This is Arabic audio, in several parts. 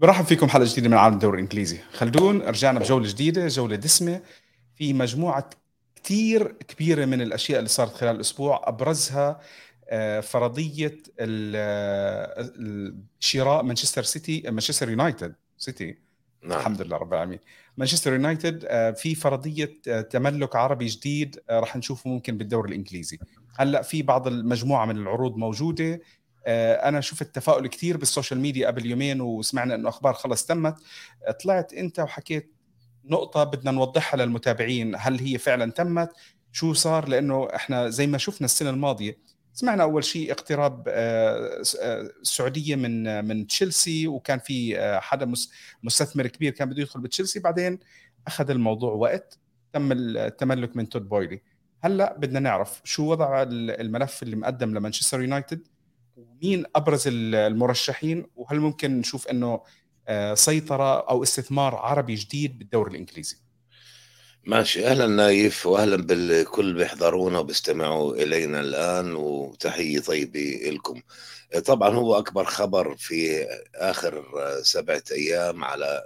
برحب فيكم حلقه جديدة من عالم الدوري الإنجليزي. خلدون رجعنا بجولة جديدة جولة دسمة. في مجموعة كثير كبيرة من الأشياء اللي صارت خلال الأسبوع. أبرزها آه، فرضية ال- شراء مانشستر سيتي مانشستر يونايتد. سيتي. نعم. الحمد لله رب العالمين. مانشستر يونايتد آه، في فرضية آه، تملك عربي جديد آه، راح نشوفه ممكن بالدوري الإنجليزي. هلأ في بعض المجموعة من العروض موجودة. آه، أنا شفت تفاؤل كثير بال social media قبل يومين وسمعنا إنه أخبار خلص تمت. آه، طلعت أنت وحكيت نقطة بدنا نوضحها للمتابعين هل هي فعلا تمت؟ شو صار؟ لأنه إحنا زي ما شفنا السنة الماضية سمعنا أول شيء اقتراب آه، آه، السعودية من من تشيلسي وكان في آه، حدا مس- مستثمر كبير كان بده يدخل بتشيلسي. بعدين أخذ الموضوع وقت تم التملك من تود بويلي. هلأ بدنا نعرف شو وضع ال- الملف اللي مقدم لمانشستر يونايتد؟ ومين أبرز ال- المرشحين؟ وهل ممكن نشوف إنه آه، سيطرة أو استثمار عربي جديد بالدوري الإنجليزي؟ ماشي. أهلا نايف واهلا بالكل بيحضرونا وبيستمعوا إلينا الآن وتحية طيبة لكم طبعا هو أكبر خبر في آخر سبعة أيام على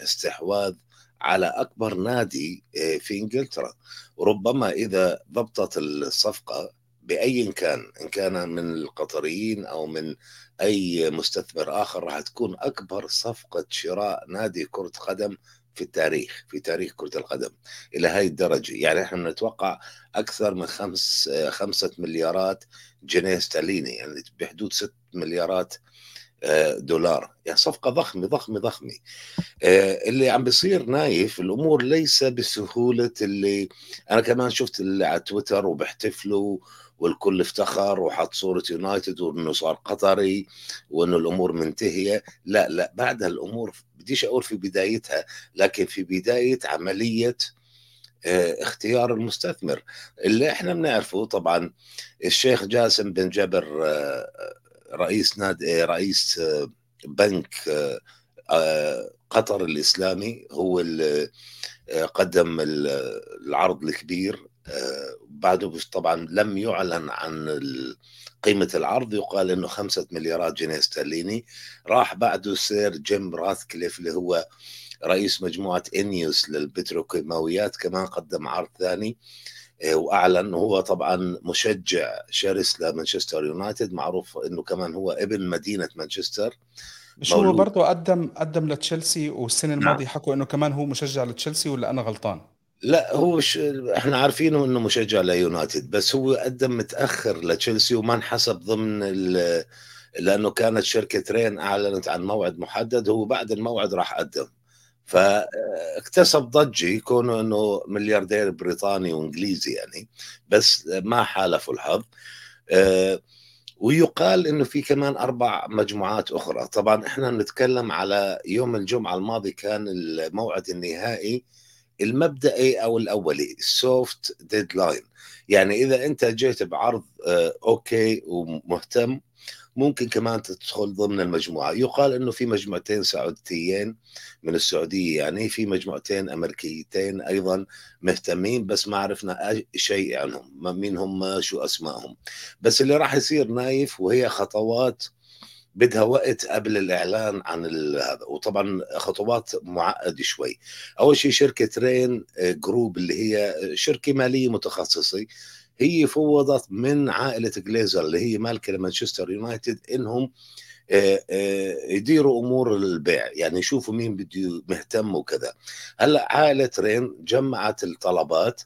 استحواذ على أكبر نادي في إنجلترا. وربما إذا ضبطت الصفقة بأي كان إن كان من القطريين أو من أي مستثمر آخر راح تكون أكبر صفقة شراء نادي كرة قدم في التاريخ في تاريخ كرة القدم إلى هاي الدرجة. يعني إحنا نتوقع أكثر من خمس خمسة مليارات جنيه استرليني يعني بحدود ست مليارات آه، دولار. يعني صفقة ضخمة ضخمة ضخمة. آه، اللي عم بيصير نايف الأمور ليس بسهولة اللي أنا كمان شفت اللي على تويتر وبيحتفلوا والكل افتخر وحط صورة يونايتد وإنه صار قطري وإنه الأمور منتهية. لا لا بعدها الأمور بديش أقول في بدايتها لكن في بداية عملية آه، اختيار المستثمر. اللي إحنا بنعرفه طبعا الشيخ جاسم بن جبر آه، رئيس نادي رئيس آه، بنك آه، آه، قطر الإسلامي. هو اللي قدم ال- العرض الكبير بعده طبعا لم يعلن عن قيمة العرض يقال إنه خمسة مليارات جنيه استرليني. راح بعده سير جيم راثكليف اللي هو رئيس مجموعة إنيوس للبتروكيماويات كمان قدم عرض ثاني. آه، وأعلن هو طبعا مشجع شرس لمانشستر يونايتد. معروف إنه كمان هو ابن مدينة مانشستر. مش هو. برضه قدم قدم لتشيلسي والسنة نعم. الماضية حكوا إنه كمان هو مشجع لتشيلسي ولا أنا غلطان؟ لا هو ش... إحنا عارفينه إنه مشجع ليونايتد بس هو قدم متأخر لتشيلسي وما انحسب ضمن ال... لأنه كانت شركة رين أعلنت عن موعد محدد هو بعد الموعد راح قدم. فاكتسب ضجة كونه إنه ملياردير بريطاني وإنجليزي يعني بس ما حالفوا الحظ. آه، ويقال إنه في كمان أربع مجموعات أخرى. طبعا إحنا نتكلم على يوم الجمعة الماضي كان الموعد النهائي المبدئي أو الأولي؟ ال soft deadline يعني إذا أنت جيت بعرض آه، okay ومهتم ممكن كمان تدخل ضمن المجموعة. يقال إنه في مجموعتين سعوديتين من السعودية يعني في مجموعتين أمريكيتين أيضا مهتمين بس ما عرفنا شيء عنهم مين هم شو أسمائهم. بس اللي راح يصير نايف وهي خطوات بدها وقت قبل الإعلان عن هذا وطبعا خطوات معقدة شوي. أول شيء شركة رين جروب اللي هي شركة مالية متخصصة هي فوضت من عائلة جليزر اللي هي مالكة لمانشستر يونايتد إنهم آه، آه، يديروا أمور البيع يعني يشوفوا مين بده مهتم وكذا. هلأ عائلة رين جمعت الطلبات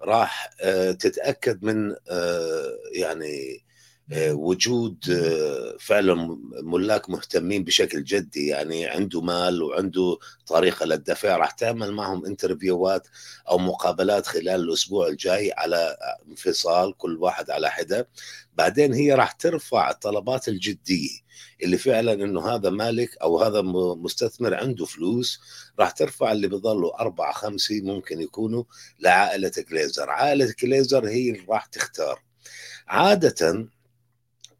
راح آه، تتأكد من يعني وجود آه، فعلا ملاك مهتمين بشكل جدي يعني عنده مال وعنده طريقة للدفع راح تعمل معهم انترفيوات أو مقابلات خلال الأسبوع الجاي على انفصال كل واحد على حدة. بعدين هي راح ترفع الطلبات الجدية اللي فعلا إنه هذا مالك أو هذا مستثمر عنده فلوس راح ترفع اللي بيضلوا أربعة خمسة ممكن يكونوا لعائلة جليزر عائلة جليزر هي اللي راح تختار. عادة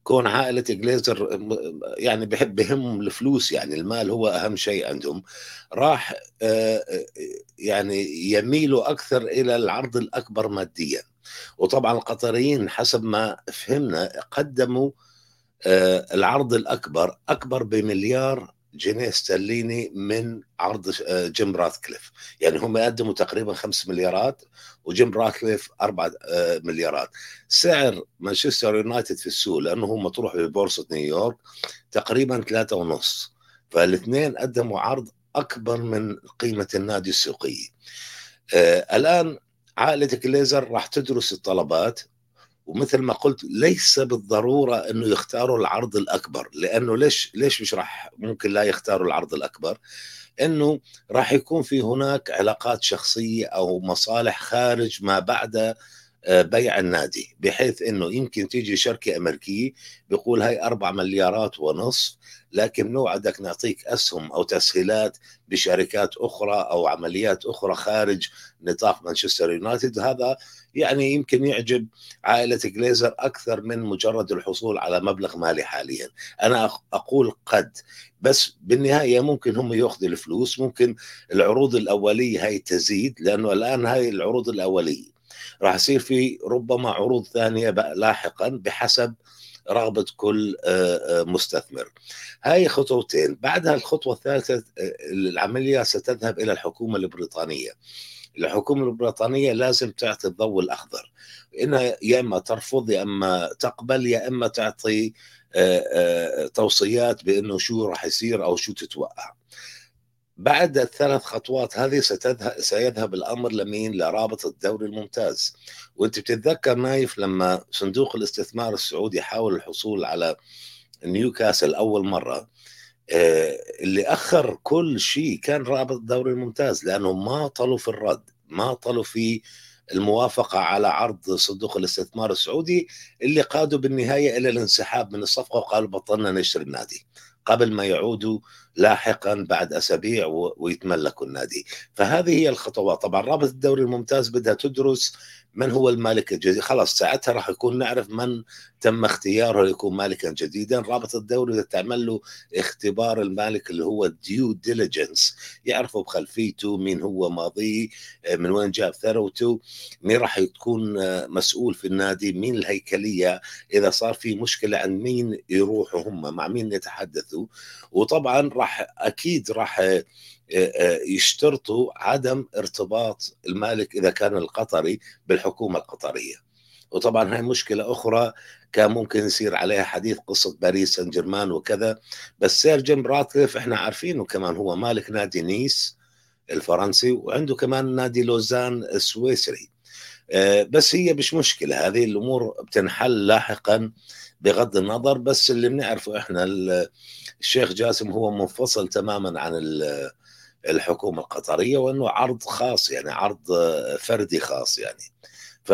كون عائلة جليزر يعني بحب بهم الفلوس يعني المال هو أهم شيء عندهم. راح آه، آه، يعني يميلوا أكثر إلى العرض الأكبر ماديا. وطبعا القطريين حسب ما فهمنا قدموا آه، العرض الأكبر أكبر بمليار جنيه استرليني من عرض آه، جيم راثكليف يعني هم يقدموا تقريبا 5 مليارات وجيم راثكليف 4 آه، مليارات. سعر مانشستر يونايتد في السوق لأنه هو مطروح ببورصه نيويورك تقريبا 3 ونص. فالاثنين قدموا عرض أكبر من قيمة النادي السوقيه آه الآن عائلة كليزر راح تدرس الطلبات. ومثل ما قلت ليس بالضرورة إنه يختاروا العرض الأكبر لأنه ليش ليش مش راح ممكن لا يختاروا العرض الأكبر؟ إنه راح يكون في هناك علاقات شخصية أو مصالح خارج ما بعد بيع النادي بحيث إنه يمكن تيجي شركة أمريكية بيقول هاي أربع مليارات ونصف لكن نوعدك نعطيك أسهم أو تسهيلات بشركات أخرى أو عمليات أخرى خارج نطاق مانشستر يونايتد هذا يعني يمكن يعجب عائلة جليزر أكثر من مجرد الحصول على مبلغ مالي حاليا. أنا أقول قد بس بالنهاية ممكن هم يأخذوا الفلوس ممكن العروض الأولية هاي تزيد لأنه الآن هاي العروض الأولية. راح يصير في ربما عروض ثانية لاحقا بحسب رغبة كل آه، آه، مستثمر. هاي خطوتين، بعدها الخطوه الثالثة آه، العملية ستذهب إلى الحكومة البريطانية. الحكومة البريطانية لازم تعطي الضوء الأخضر إنها يا إما ترفض يا إما تقبل يا إما تعطي توصيات بإنه شو راح يصير أو شو تتوقع. بعد الثلاث خطوات هذه ستذهب سيذهب الأمر لمين؟ لرابط الدوري الممتاز وأنت بتتذكر نايف لما صندوق الاستثمار السعودي حاول الحصول على نيوكاسل أول مرة آه، اللي أخر كل شيء كان رابط الدوري الممتاز لأنه ما طلوا في الرد ما طلوا في الموافقة على عرض صندوق الاستثمار السعودي اللي قادوا بالنهاية إلى الانسحاب من الصفقة وقالوا بطلنا نشتري النادي قبل ما يعودوا لاحقا بعد أسابيع ويتملكوا النادي. فهذه هي الخطوات. طبعا رابط الدوري الممتاز بدها تدرس من هو المالك الجديد؟ خلاص ساعتها راح يكون نعرف من تم اختياره ليكون مالكا جديدا. رابط الدوري تعمل له اختبار المالك اللي هو due diligence يعرفوا بخلفيته مين هو ماضيه من وين جاب ثروته مين راح يكون مسؤول في النادي مين الهيكلية. إذا صار في مشكلة عن مين يروحوا هم مع مين يتحدثوا. وطبعا راح أكيد راح يشترطوا عدم ارتباط المالك إذا كان القطري بالحكومة القطرية. وطبعا هاي مشكلة أخرى كان ممكن يصير عليها حديث قصة باريس سان جيرمان وكذا بس سير جيم راتكليف إحنا عارفينه كمان هو مالك نادي نيس الفرنسي وعنده كمان نادي لوزان السويسري. آه، بس هي مش مشكلة هذه الأمور بتنحل لاحقا بغض النظر بس اللي بنعرفه إحنا الشيخ جاسم هو منفصل تماما عن الحكومة القطرية وأنه عرض خاص يعني عرض فردي خاص يعني. ف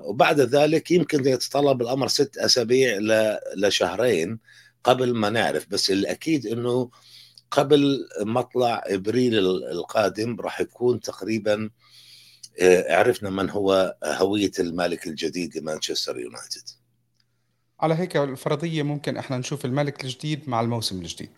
وبعد ذلك يمكن يتطلب الأمر ست أسابيع لشهرين قبل ما نعرف. بس الأكيد إنه قبل مطلع إبريل القادم راح يكون تقريبا آه، عرفنا من هو هوية المالك الجديد لمانشستر يونايتد. على هيك الفرضية ممكن إحنا نشوف الملك الجديد مع الموسم الجديد.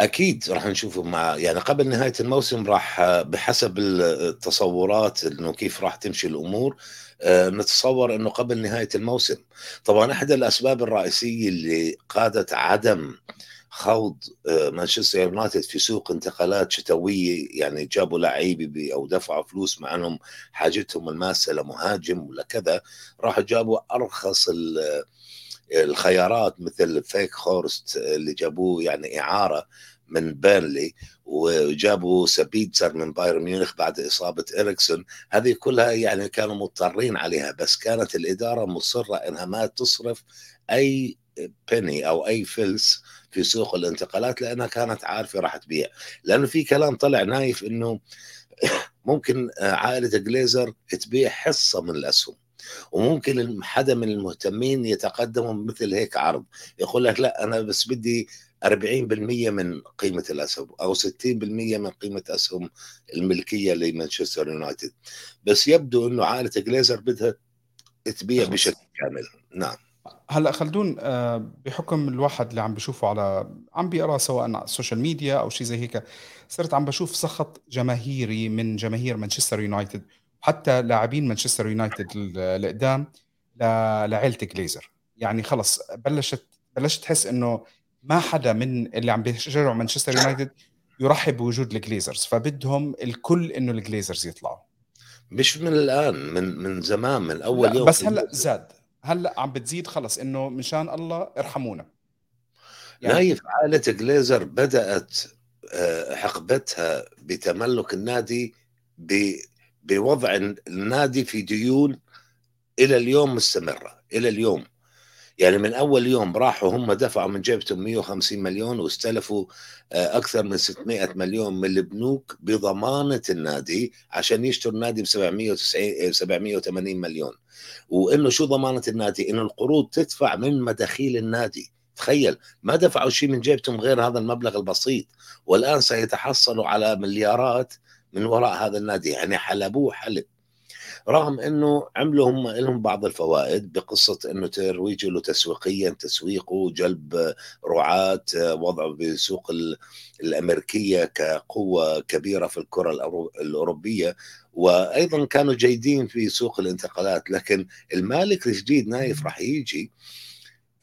أكيد راح نشوفه مع يعني قبل نهاية الموسم راح بحسب التصورات إنه كيف راح تمشي الأمور آه، نتصور إنه قبل نهاية الموسم. طبعا احدى الأسباب الرئيسية اللي قادت عدم خوض آه، مانشستر يونايتد في سوق انتقالات شتوية يعني جابوا لعيبة أو دفعوا فلوس مع إنهم حاجتهم الماسة لمهاجم ولا كذا راحوا جابوا أرخص الخيارات مثل فيغهورست اللي جابوه يعني إعارة من بيرلي وجابوا سابيتزر من بايرن ميونخ بعد إصابة إريكسون. هذه كلها يعني كانوا مضطرين عليها بس كانت الإدارة مصرة إنها ما تصرف أي penny أو أي فلس في سوق الانتقالات لأنها كانت عارفة راح تبيع. لأنه في كلام طلع نايف إنه ممكن عائلة جليزر تبيع حصة من الأسهم. وممكن حدا من المهتمين يتقدم مثل هيك عرض. يقول لك لا أنا بس بدي 40% من قيمة الأسهم أو 60% من قيمة أسهم الملكية لمانشستر يونايتد. بس يبدو إنه عائلة جليزر بدها تبيع بشكل كامل. نعم. هلأ خلدون آه، بحكم الواحد اللي عم بشوفه على عم بيقرأ سواء على ال social media أو شيء زي هيك صرت عم بشوف سخط جماهيري من جماهير مانشستر يونايتد. حتى لاعبين مانشستر يونايتد القدام لعائله جليزر. يعني خلص بلشت بلشت تحس إنه ما حدا من اللي عم بيشجعوا مانشستر يونايتد يرحب بوجود الجليزرز فبدهم الكل إنه الجليزرز يطلعوا. مش من الآن من من زمان من أول يوم. بس هلأ زاد. هلأ عم بتزيد خلص إنه مشان الله ارحمونا. يعني نايف عائلة جليزر بدأت آه، حقبتها بتملك النادي بوضع النادي في ديون إلى اليوم مستمرة إلى اليوم. يعني من أول يوم راحوا هم دفعوا من جيبتهم 150 مليون واستلفوا آه، أكثر من 600 مليون من البنوك بضمانة النادي عشان يشتروا النادي ب 790 780 مليون. وإنه شو ضمانة النادي؟ إنه القروض تدفع من مداخيل النادي. تخيل ما دفعوا شيء من جيبتهم غير هذا المبلغ البسيط. والآن سيتحصلوا على مليارات من وراء هذا النادي يعني حلبوه حلب. رغم إنه عملوا هم لهم بعض الفوائد بقصة إنه ترويجه له تسويقيا تسويقه جلب رعاة وضعه بسوق الأمريكية كقوة كبيرة في الكرة الأوروبية. وأيضا كانوا جيدين في سوق الانتقالات لكن المالك الجديد نايف راح يجي.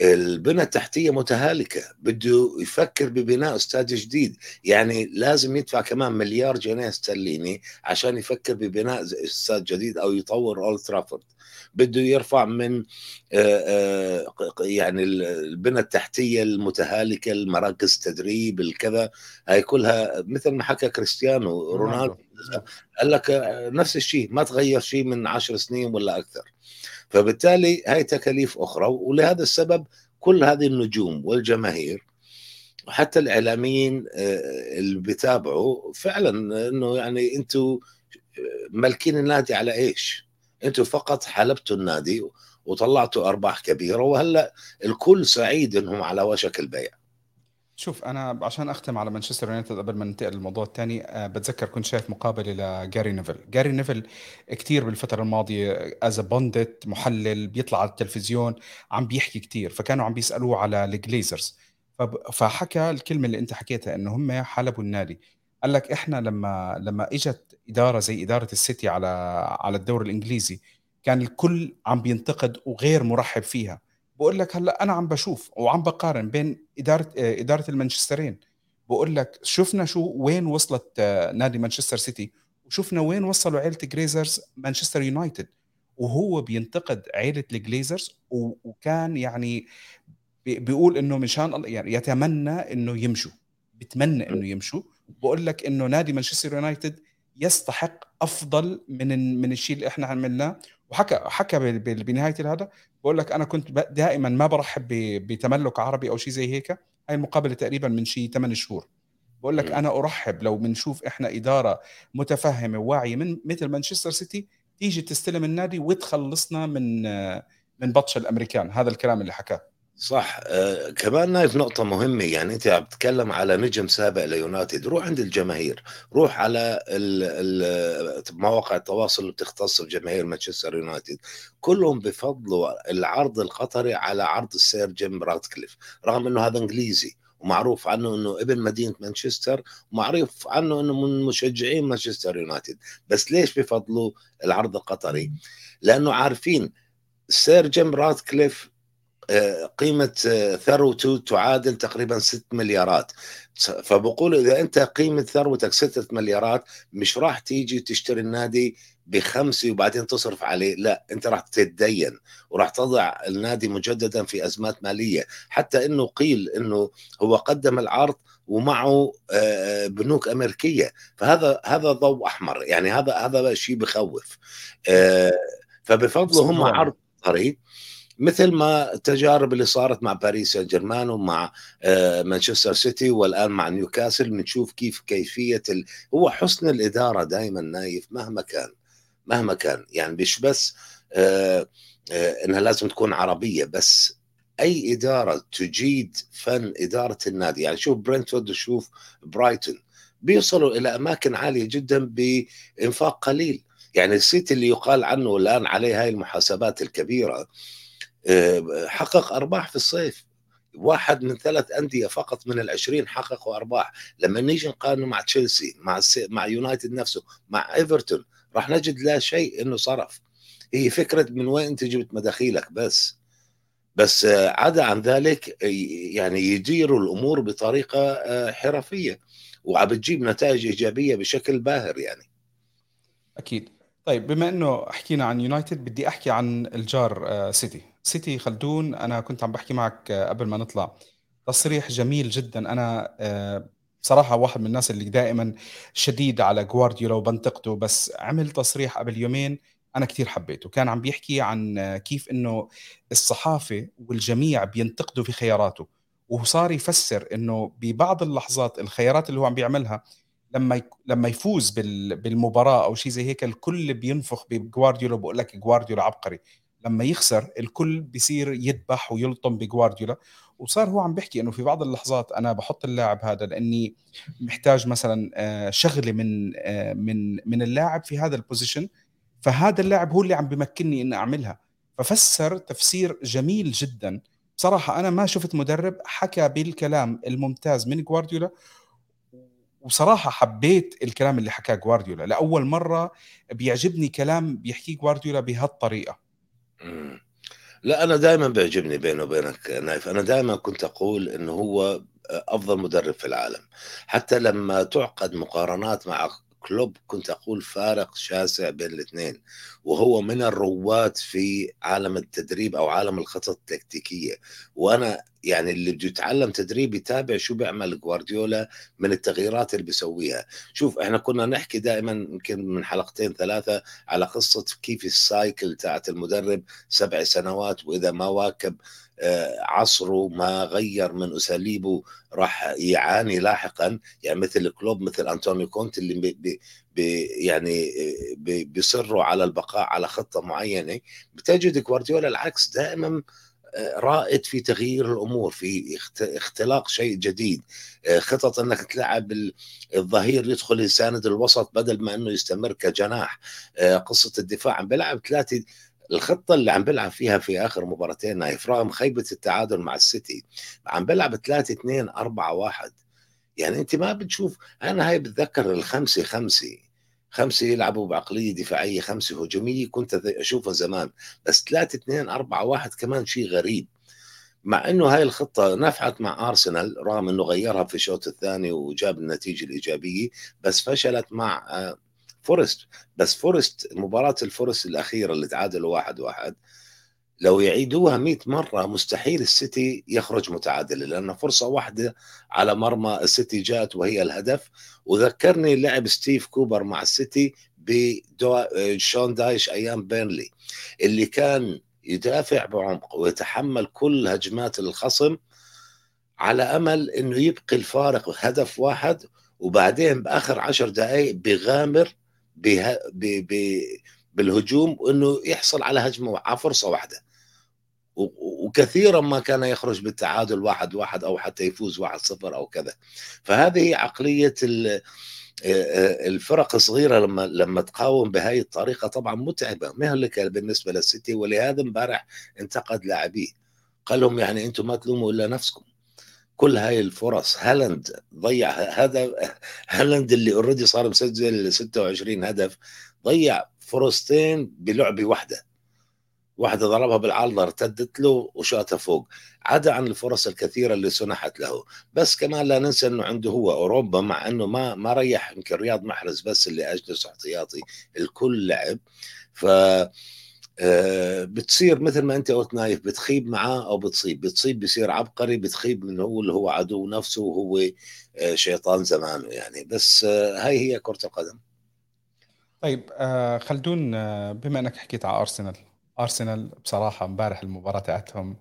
البنى التحتية متهالكة بده يفكر ببناء استاد جديد. يعني لازم يدفع كمان مليار جنيه استرليني عشان يفكر ببناء استاد جديد أو يطور أولد ترافورد. بده يرفع من يعني البنى التحتية المتهالكة المراكز التدريب الكذا. هاي كلها مثل ما حكى كريستيانو رونالدو قال لك نفس الشيء ما تغير شيء من عشر سنين ولا أكثر. فبالتالي هاي تكاليف أخرى ولهذا السبب كل هذه النجوم والجماهير وحتى الإعلاميين آه، اللي بيتابعوا فعلا أنه يعني أنتم مالكين النادي على إيش؟ أنتم فقط حلبتوا النادي وطلعتوا أرباح كبيرة وهلأ الكل سعيد أنهم على وشك البيع. شوف أنا عشان أختم على مانشستر يونايتد قبل ما ننتقل للموضوع الثاني أه بتذكر كنت شايف مقابلة لجاري نيفل. جاري نيفل كثير بالفترة الماضية as pundit محلل بيطلع على التلفزيون عم بيحكي كثير فكانوا عم بيسألوه على الجليزرز. فحكى الكلمة اللي أنت حكيتها إنه هم حلبوا النادي. قال لك إحنا لما لما إجت إدارة زي إدارة السيتي على على الدوري الإنجليزي كان الكل عم بينتقد وغير مرحب فيها. بقول لك هلأ أنا عم بشوف وعم بقارن بين إدارة إدارة المانشسترين. بقول لك شفنا شو وين وصلت آه، نادي مانشستر سيتي وشفنا وين وصلوا عيلة الجليزرز مانشستر يونايتد. وهو بينتقد عيلة الجليزرز وكان يعني بيقول إنه مشان الله يعني يتمنى إنه يمشوا بتمنى إنه يمشوا. بقول لك إنه نادي مانشستر يونايتد يستحق أفضل من من الشيء اللي إحنا عملناه. وحكى حكى بنهاية هذا بقول لك أنا كنت دائما ما برحب بتملك عربي أو شيء زي هيك هاي المقابلة تقريبا من شيء 8 شهور. بقول لك أنا أرحب لو بنشوف إحنا إدارة متفهمة وواعيه من مثل مانشستر سيتي تيجي تستلم النادي وتخلصنا من من بطش الأمريكان. هذا الكلام اللي حكاه. صح. آه كمان نايف نقطة مهمة يعني أنت عم تتكلم على نجم سابق ليونايتد. روح عند الجماهير. روح على مواقع التواصل اللي بتختص بجماهير مانشستر يونايتد. كلهم بفضلوا العرض القطري على عرض السير جيم راتكليف رغم أنه هذا إنجليزي ومعروف عنه إنه ابن مدينة مانشستر ومعروف عنه إنه من مشجعين مانشستر يونايتد. بس ليش بفضلوا العرض القطري؟ لأنه عارفين سير جيم راتكليف قيمة آه، ثروته تعادل تقريبا 6 مليارات. فبقول إذا أنت قيمة ثروتك 6 مليارات مش راح تيجي تشتري النادي بخمسة وبعدين تصرف عليه. لا أنت راح تتدين وراح تضع النادي مجددا في أزمات مالية. حتى أنه قيل أنه هو قدم العرض ومعه آه، بنوك أمريكية. فهذا هذا ضوء أحمر. يعني هذا هذا شيء بخوف. آه، فبفضله هم عرض قريب مثل ما التجارب اللي صارت مع باريس سان جيرمان ومع آه، مانشستر سيتي والآن مع نيوكاسل بنشوف كيف كيفية ال... هو حسن الإدارة دائما نايف مهما كان مهما كان. يعني مش بس آه، آه، إنها لازم تكون عربية بس أي إدارة تجيد فن إدارة النادي. يعني شوف برنتفورد وشوف برايتون بيوصلوا إلى أماكن عالية جدا بإنفاق قليل. يعني السيتي اللي يقال عنه الآن عليه هاي المحاسبات الكبيرة حقق أرباح في الصيف. واحد من ثلاث أندية فقط من العشرين حققوا أرباح. لما نيجي نقارنه مع تشيلسي مع مع يونايتد نفسه مع إيفرتون راح نجد لا شيء إنه صرف. هي فكرة من وين أنت جبت مداخيلك بس. بس عدا عن ذلك يعني يديروا الأمور بطريقة حرفية. وعم بتجيب نتائج إيجابية بشكل باهر يعني. أكيد. طيب بما إنه حكينا عن يونايتد بدي أحكي عن الجار سيتي. سيتي خلدون أنا كنت عم بحكي معك قبل ما نطلع. تصريح جميل جدا. أنا بصراحة واحد من الناس اللي دائما شديد على جوارديولا وبنتقده بس عمل تصريح قبل يومين أنا كثير حبيته. كان عم بيحكي عن كيف إنه الصحافة والجميع بينتقدوا في خياراته. وصار يفسر إنه ببعض اللحظات الخيارات اللي هو عم بيعملها لما لما يفوز بالمباراة أو شيء زي هيك الكل بينفخ بجوارديولا بقول لك جوارديولا عبقري. لما يخسر الكل بيصير يذبح ويلطم بجوارديولا. وصار هو عم بيحكي إنه في بعض اللحظات أنا بحط اللاعب هذا لأني محتاج مثلا آه، شغلة من آه، من من اللاعب في هذا البوزيشن فهذا اللاعب هو اللي عم بمكنني إني أعملها. ففسر تفسير جميل جدا. بصراحة أنا ما شفت مدرب حكى بالكلام الممتاز من جوارديولا. وصراحة حبيت الكلام اللي حكاه جوارديولا. لأول مرة بيعجبني كلام بيحكيه جوارديولا بهالطريقة. لا أنا دائما بيعجبني بيني وبينك نايف. أنا دائما كنت أقول إنه هو أفضل مدرب في العالم. حتى لما تعقد مقارنات مع كلوب كنت أقول فارق شاسع بين الاثنين. وهو من الرواد في عالم التدريب أو عالم الخطط التكتيكية. وأنا يعني اللي بده يتعلم تدريب يتابع شو بيعمل جوارديولا من التغييرات اللي بيسويها. شوف إحنا كنا نحكي دائما يمكن من حلقتين ثلاثة على قصة كيف ال cycle تاعت المدرب سبع سنوات وإذا ما واكب عصره ما غير من أساليبه راح يعاني لاحقا. يعني مثل كلوب مثل انطونيو كونت اللي بي بي يعني بي بيصروا على البقاء على خطة معينة. بتجد جوارديولا العكس دائما آه، رائد في تغيير الأمور في اختلاق شيء جديد. آه، خطط إنك تلعب الظهير يدخل يساند الوسط بدل ما إنه يستمر كجناح. قصة الدفاع عم بيلعب ثلاثة الخطة اللي عم بيلعب فيها في آخر مباراتين نايف رغم خيبة التعادل مع السيتي عم بيلعب 3 2 4 1 يعني أنت ما بتشوف أنا هاي بتذكر الخمسة خمسة خمسة يلعبوا بعقلية دفاعية خمسة هجومية كنت أشوفها زمان. بس 3 2 4 1 كمان شيء غريب. مع إنه هاي الخطة نفعت مع أرسنال رغم إنه غيرها في الشوط الثاني وجاب النتيجة الإيجابية بس فشلت مع آه، فورست. بس فورست مباراة الفورست الأخيرة اللي تعادلوا واحد واحد لو يعيدوها 100 مرة مستحيل السيتي يخرج متعادل لأن فرصة واحدة على مرمى السيتي جاءت وهي الهدف. وذكرني لعب ستيف كوبر مع السيتي بشون دايش أيام بيرنلي اللي كان يدافع بعمق ويتحمل كل هجمات الخصم على أمل أنه يبقي الفارق هدف واحد وبعدين بآخر عشر دقائق بغامر به... ب... بالهجوم وانه يحصل على هجمة على فرصة واحدة. وكثيرا ما كان يخرج بالتعادل واحد واحد أو حتى يفوز واحد صفر أو كذا. فهذه عقلية الفرق الصغيرة لما لما تقاوم بهذه الطريقة طبعا متعبة. مهلكه بالنسبة للسيتي ولهذا امبارح انتقد لاعبيه. قال لهم يعني أنتم ما تلوموا إلا نفسكم. كل هاي الفرص هالاند ضيع هذا هالاند اللي already صار مسجل 26 هدف ضيع فرصتين بلعبة واحدة. واحدة ضربها بالعارضة ارتدت له وشاطها فوق. عدا عن الفرص الكثيرة اللي سنحت له. بس كمان لا ننسى إنه عنده هو أوروبا مع إنه ما ما ريح يمكن رياض محرز بس اللي أجلس احتياطي الكل لعب. ف بتصير مثل ما أنت قلت نايف بتخيب معاه أو بتصيب. بتصيب بصير عبقري بتخيب من هو اللي هو عدو نفسه وهو آه، شيطان زمانه يعني. بس آه، هاي هي كرة القدم. طيب خلدون بما إنك حكيت على أرسنال أرسنال بصراحة امبارح المباراة تاعتهم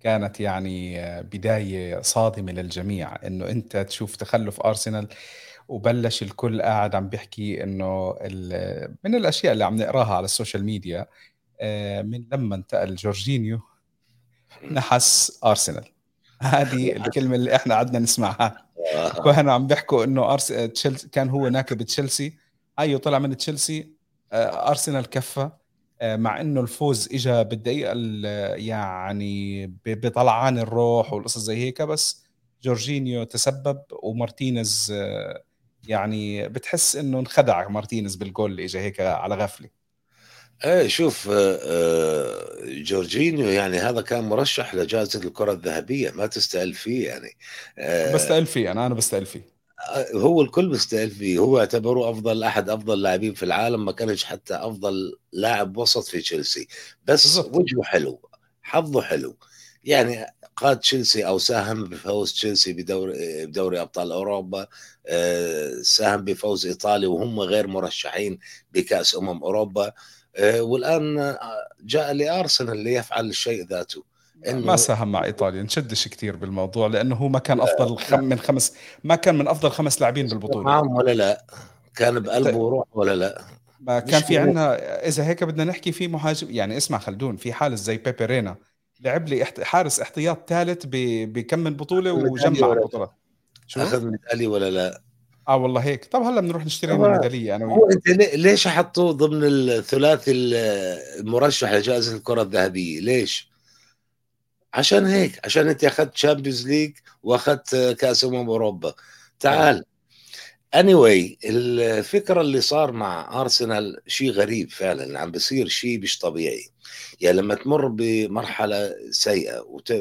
كانت يعني بداية صادمة للجميع. إنه أنت تشوف تخلف أرسنال وبلش الكل قاعد عم بيحكي إنه من الأشياء اللي عم نقراها على ال social media آه، من لما انتقل جورجينيو نحس أرسنال. هذه الكلمة اللي إحنا قعدنا نسمعها. كانوا عم بيحكوا إنه أرس... تشيلسي كان هو ناكب تشيلسي. أيوه طلع من تشيلسي. آه، أرسنال كفى. آه، مع إنه الفوز اجى بالدقيقة يعني بطلعان الروح والقصص زي هيك بس جورجينيو تسبب ومارتينيز يعني بتحس إنه انخدع مارتينيز بالجول اللي اجى هيك على غفلة. إيه شوف آه، آه، جورجينيو يعني هذا كان مرشح لجائزة الكرة الذهبية ما تستأهل فيه يعني. آه، بستقل فيه أنا أنا بستقل فيه. هو الكل بيستقل فيه. هو اعتبروه أفضل أحد أفضل اللاعبين في العالم ما كانش حتى أفضل لاعب وسط في تشيلسي. بس. وجهه حلو حظه حلو. يعني قاد تشيلسي أو ساهم بفوز تشيلسي بدوري بدوري أبطال أوروبا ساهم بفوز ايطاليا وهم غير مرشحين بكأس أمم أوروبا. والآن آه، جاء لأرسنال ليفعل الشيء ذاته. إنه ما ساهم مع إيطاليا. نشدش كثير بالموضوع لأنه هو ما كان أفضل خم من خمس ما كان من أفضل خمس لاعبين بالبطولة. معهم ولا لا. كان بقلبه وروح ولا لا. ما كان في عندنا إذا هيك بدنا نحكي في مهاجم يعني اسمع خلدون في حارس زي بيبي رينا لعب لي حارس احتياط ثالث بكم من بطولة وجمع البطولات شو؟ أخذ ميدالية ولا لا؟ آه والله هيك. طب هلا بنروح نشتري من الميداليه أنا هو أنت ليش حطوه ضمن الثلاثي المرشح لجائزة الكرة الذهبية؟ ليش؟ عشان هيك عشان أنت أخذت Champions League وأخذت كأس أمم أوروبا. تعال. اني anyway, الفكرة اللي صار مع ارسنال شيء غريب فعلا عم بصير شيء مش طبيعي. يعني لما تمر بمرحلة سيئة وت...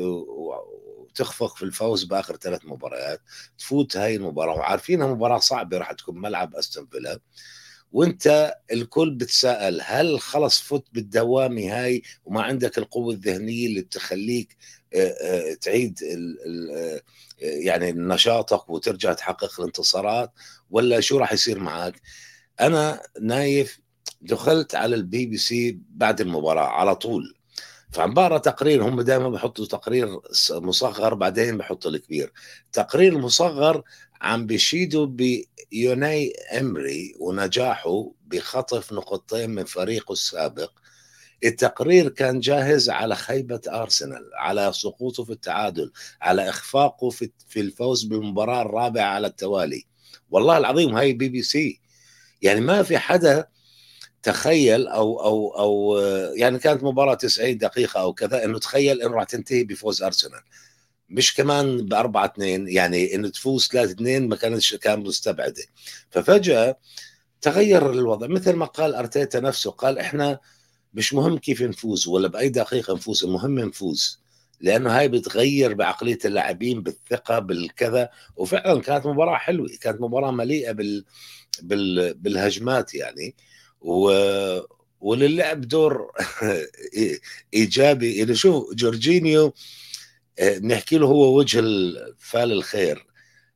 وتخفق في الفوز بآخر ثلاث مباريات تفوت هاي المباراة وعارفينها مباراه صعبة راح تكون ملعب أستون فيلا. وأنت الكل بتساءل هل خلص فوت بالدوامة هاي وما عندك القوة الذهنية اللي تخليك تعيد يعني نشاطك وترجع تحقق الانتصارات ولا شو راح يصير معك؟ أنا نايف دخلت على البي بي سي بعد المباراة على طول. فعم بقرا تقرير هم دائما بحطوا تقرير مصغر بعدين بحطوا الكبير. تقرير مصغر عم بيشيدوا بأوناي امري ونجاحه بخطف نقطتين من فريقه السابق. التقرير كان جاهز على خيبة أرسنال على سقوطه في التعادل على إخفاقه في الفوز بالمباراة الرابعة على التوالي. والله العظيم هاي بي بي سي. يعني ما في حدا تخيل أو أو أو يعني كانت مباراة 90 دقيقة أو كذا إنه تخيل إنه راح تنتهي بفوز أرسنال. مش كمان ب 4 2 يعني إنه تفوز 3 2 ما كانتش كان مستبعدة. ففجأة تغير الوضع مثل ما قال أرتيتا نفسه قال إحنا مش مهم كيف نفوز ولا بأي دقيقة نفوز المهم نفوز لأنه هاي بتغير بعقلية اللاعبين بالثقة بالكذا. وفعلا كانت مباراة حلوة كانت مباراة مليئة بال, بال بالهجمات يعني. و وللعب دور إيجابي. يعني شوف جورجينيو آه، نحكي له هو وجه فال الخير.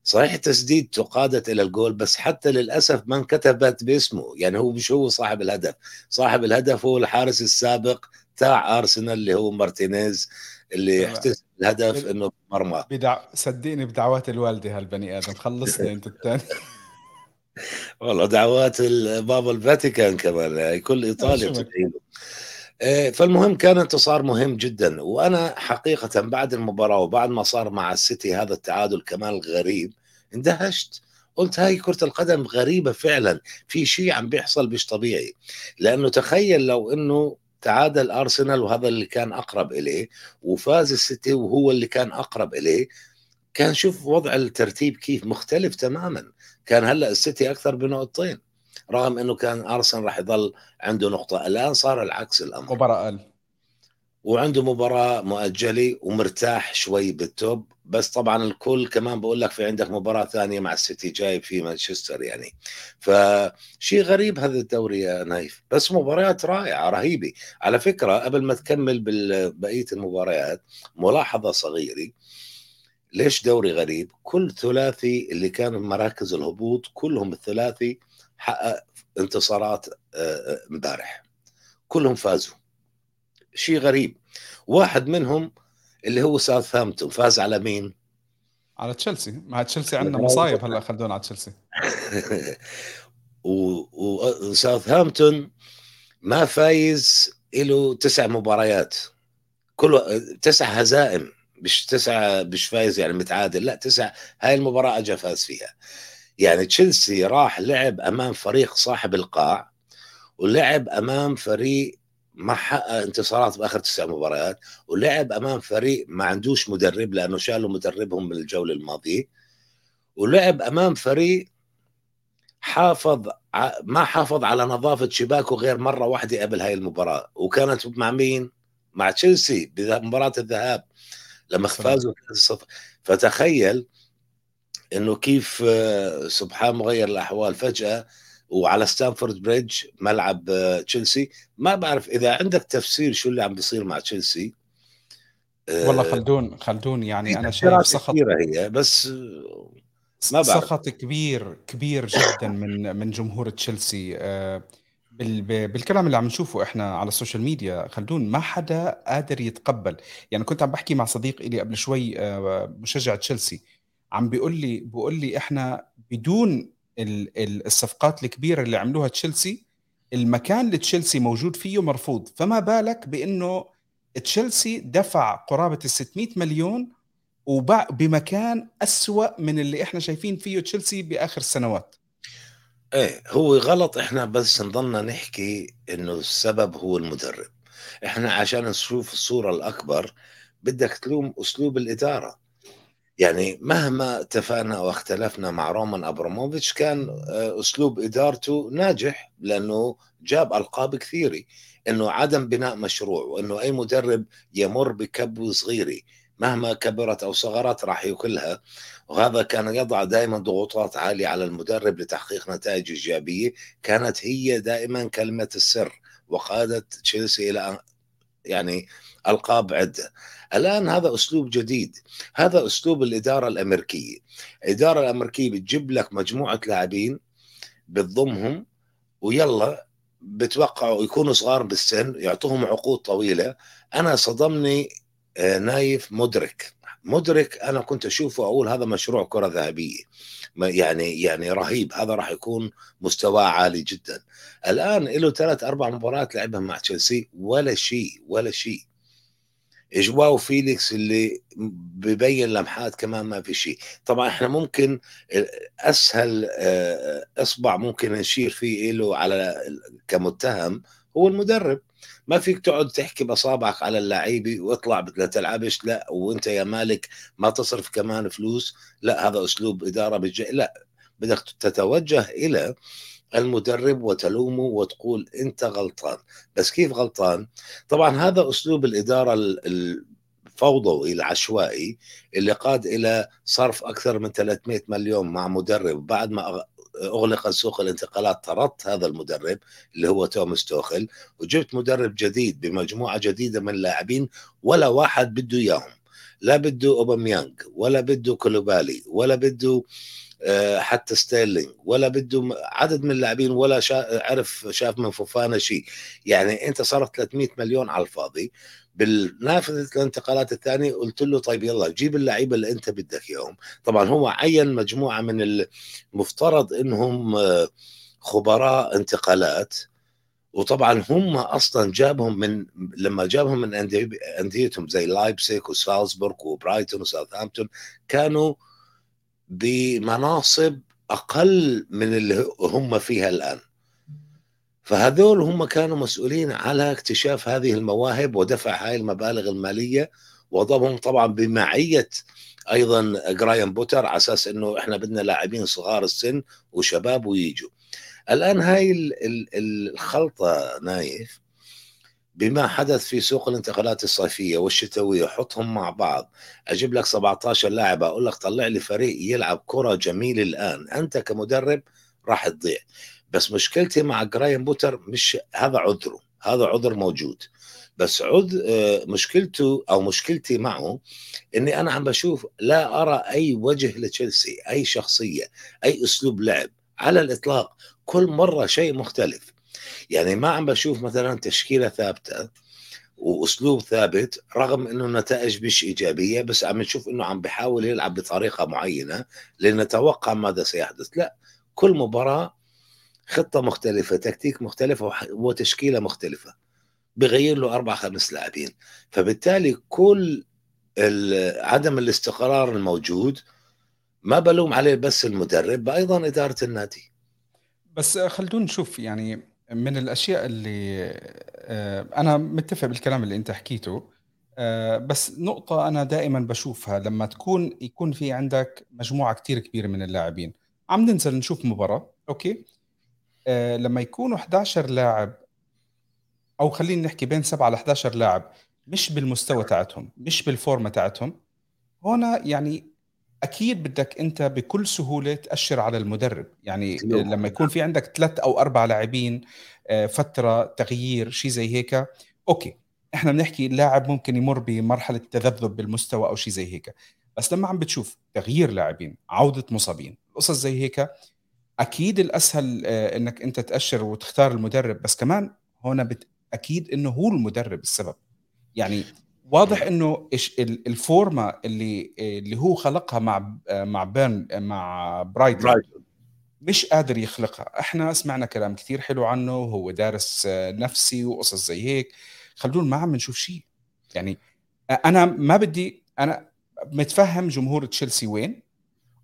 صحيح تسديدته قادت إلى الجول بس حتى للأسف ما انكتبت باسمه. يعني هو مش هو صاحب الهدف. صاحب الهدف هو الحارس السابق تاع أرسنال اللي هو مارتينيز اللي احتسب الهدف إنه مرمى. بدع... صدقني بدعوات الوالدة هالبني آدم. خلصني أنت الثاني والله دعوات بابا الفاتيكان كمان يعني كل إيطاليا تدعي آه، فالمهم كان انتصار مهم جدا وأنا حقيقه بعد المباراة وبعد ما صار مع السيتي هذا التعادل كمان غريب اندهشت. قلت هاي كرة القدم غريبة فعلا في شيء عم بيحصل مش طبيعي. لأنه تخيل لو أنه تعادل أرسنال وهذا اللي كان أقرب إليه وفاز السيتي وهو اللي كان أقرب إليه كان شوف وضع الترتيب كيف مختلف تماما. كان هلا السيتي أكثر بنقطتين رغم إنه كان أرسنال راح يضل عنده نقطة الآن صار العكس الأمر. مباراة أقل. وعنده مباراة مؤجلة ومرتاح شوي بال top بس طبعا الكل كمان بقول لك في عندك مباراة ثانية مع السيتي جاي في مانشستر يعني. فشيء غريب هذا الدوري يا نايف بس مباريات رائعة رهيبة. على فكرة قبل ما تكمل بقية المباريات ملاحظة صغيرة ليش دوري غريب؟ كل ثلاثي اللي كانوا مراكز الهبوط كلهم الثلاثي حقق انتصارات آه، آه، امبارح. كلهم فازوا. شيء غريب. واحد منهم اللي هو ساوثهامبتون فاز على مين؟ على تشيلسي. مع تشيلسي عندنا مصايب هلا خلونا على تشيلسي. وساوثهامبتون ما فايز له تسع مباريات. كل تسع هزائم. مش تسعة مش فايز يعني متعادل لا تسعة. هاي المباراة اجى فاز فيها. يعني تشيلسي راح لعب أمام فريق صاحب القاع ولعب أمام فريق ما حقق انتصارات بآخر تسع مباريات ولعب أمام فريق ما عندوش مدرب لأنه شالوا مدربهم من الجولة الماضية ولعب أمام فريق حافظ ما حافظ على نظافة شباكه غير مرة واحدة قبل هاي المباراة. وكانت مع مين؟ مع تشيلسي بمباراه الذهاب. لما فازوا فتخيل إنه كيف آه، سبحان مغير الأحوال فجأة وعلى ستانفورد بريدج ملعب آه، تشيلسي. ما بعرف إذا عندك تفسير شو اللي عم بيصير مع تشيلسي. والله آه، خلدون خلدون يعني أنا شايف سخط هي بس ما بعرف. سخط كبير كبير جدا من من جمهور تشيلسي. بالكلام اللي عم نشوفه إحنا على ال social media خلدون ما حدا قادر يتقبل. يعني كنت عم بحكي مع صديق لي قبل شوي مشجع تشيلسي. عم بيقول لي بيقول لي إحنا بدون الصفقات الكبيرة اللي عملوها تشيلسي المكان اللي تشيلسي موجود فيه مرفوض. فما بالك بإنه تشيلسي دفع قرابة ال 600 مليون وباع بمكان أسوأ من اللي إحنا شايفين فيه تشيلسي بآخر السنوات؟ إيه هو غلط. إحنا بس نضلنا نحكي إنه السبب هو المدرب. إحنا عشان نشوف الصورة الأكبر بدك تلوم أسلوب الإدارة. يعني مهما اتفقنا واختلفنا مع رومان أبراموفيتش كان آه، أسلوب إدارته ناجح لأنه جاب ألقاب كثيرة. إنه عدم بناء مشروع وإنه أي مدرب يمر بكبوة صغيرة. مهما كبرت أو صغرت راح ياكلها وهذا كان يضع دائما ضغوطات عالية على المدرب لتحقيق نتائج إيجابية. كانت هي دائما كلمة السر وقادت تشيلسي إلى يعني ألقاب عدة. الآن هذا أسلوب جديد. هذا أسلوب الإدارة الأمريكية. الإدارة الأمريكية بتجيب لك مجموعة لاعبين بتضمهم ويلا بتوقعوا يكونوا صغار بالسن يعطوهم عقود طويلة. أنا صدمني نايف مدرك. مدرك أنا كنت أشوفه أقول هذا مشروع كرة ذهبية. يعني يعني رهيب. هذا راح يكون مستواه عالي جدا. الآن له ثلاث أربع مباريات لعبها مع تشيلسي. ولا شيء ولا شيء. اجواو فيليكس اللي ببين لمحات كمان ما في شيء. طبعا إحنا ممكن أسهل آه، إصبع ممكن نشير فيه له على كمتهم هو المدرب. ما فيك تقعد تحكي بأصابعك على اللعيبة واطلع لا تلعبش لا وانت يا مالك ما تصرف كمان فلوس لا هذا أسلوب إدارة بج... لا بدك تتوجه إلى المدرب وتلومه وتقول أنت غلطان. بس كيف غلطان؟ طبعا هذا أسلوب الإدارة الفوضوي العشوائي اللي قاد إلى صرف أكثر من 300 مليون مع مدرب بعد ما أغلق سوق الانتقالات طردت هذا المدرب اللي هو توماس توخل وجبت مدرب جديد بمجموعة جديدة من اللاعبين ولا واحد بده إياهم. لا بده أوباميانج ولا بده كوليبالي ولا بده آه، حتى ستيرلينج ولا بده عدد من اللاعبين ولا شا عرف شاف من فوفانا شيء. يعني أنت صرفت 300 مليون على الفاضي. بالنافذة الانتقالات الثانية قلت له طيب يلا جيب اللعيبة اللي انت بدك اياهم. طبعا هو عين مجموعة من المفترض انهم آه، خبراء انتقالات وطبعا هم أصلا جابهم من لما جابهم من أنديتهم زي لايبسيك وسالزبورغ وبرايتون وساوثهامبتون كانوا بمناصب أقل من اللي هم فيها الآن. فهذول هم كانوا مسؤولين على اكتشاف هذه المواهب ودفع هاي المبالغ المالية وضبهم طبعا بمعية أيضا جرايم بوتر على أساس إنه إحنا بدنا لاعبين صغار السن وشباب ويجوا. الآن هاي الخلطة نايف بما حدث في سوق الانتقالات الصيفية والشتوية حطهم مع بعض. أجيب لك 17 لاعب أقول لك طلع لي فريق يلعب كرة جميل الآن. أنت كمدرب راح تضيع. بس مشكلتي مع جرايم بوتر مش هذا عذره هذا عذر موجود. بس عذ آه، مشكلته أو مشكلتي معه إني أنا عم بشوف لا أرى أي وجه لتشيلسي أي شخصية أي أسلوب لعب. على الإطلاق كل مرة شيء مختلف. يعني ما عم بشوف مثلا تشكيلة ثابتة وأسلوب ثابت رغم إنه النتائج مش إيجابية بس عم نشوف إنه عم بيحاول يلعب بطريقة معينة لنتوقع ماذا سيحدث. لا كل مباراة خطة مختلفة تكتيك مختلفة وتشكيلة مختلفة. بغير له أربع خمس لاعبين. فبالتالي كل عدم الاستقرار الموجود ما بلوم عليه بس المدرب أيضا إدارة النادي. بس خلونا نشوف يعني من الأشياء اللي آه، أنا متفق بالكلام اللي أنت حكيته. آه، بس نقطة أنا دائما بشوفها لما تكون يكون في عندك مجموعة كتير كبيرة من اللاعبين. عم ننزل نشوف مباراة أوكي؟ آه لما يكونوا 11 لاعب أو خلينا نحكي بين 7 ل 11 لاعب مش بالمستوى تاعتهم مش بالفورمة تاعتهم هنا يعني أكيد بدك أنت بكل سهولة تأشر على المدرب. يعني لما يكون في عندك ثلاث أو أربع لاعبين آه، فترة تغيير شيء زي هيك أوكي. إحنا بنحكي اللاعب ممكن يمر بمرحلة تذبذب بالمستوى أو شيء زي هيك. بس لما عم بتشوف تغيير لاعبين عودة مصابين قصص زي هيك أكيد الأسهل آه، إنك أنت تأشر وتختار المدرب بس كمان هنا بت... أكيد إنه هو المدرب السبب. يعني واضح إنه الفورما اللي اللي هو خلقها مع مع بيرن مع برايتون مش قادر يخلقها. إحنا سمعنا كلام كثير حلو عنه هو دارس نفسي وقصص زي هيك. خلدون ما عم نشوف شيء. يعني أنا ما بدي أنا متفهم جمهور تشيلسي وين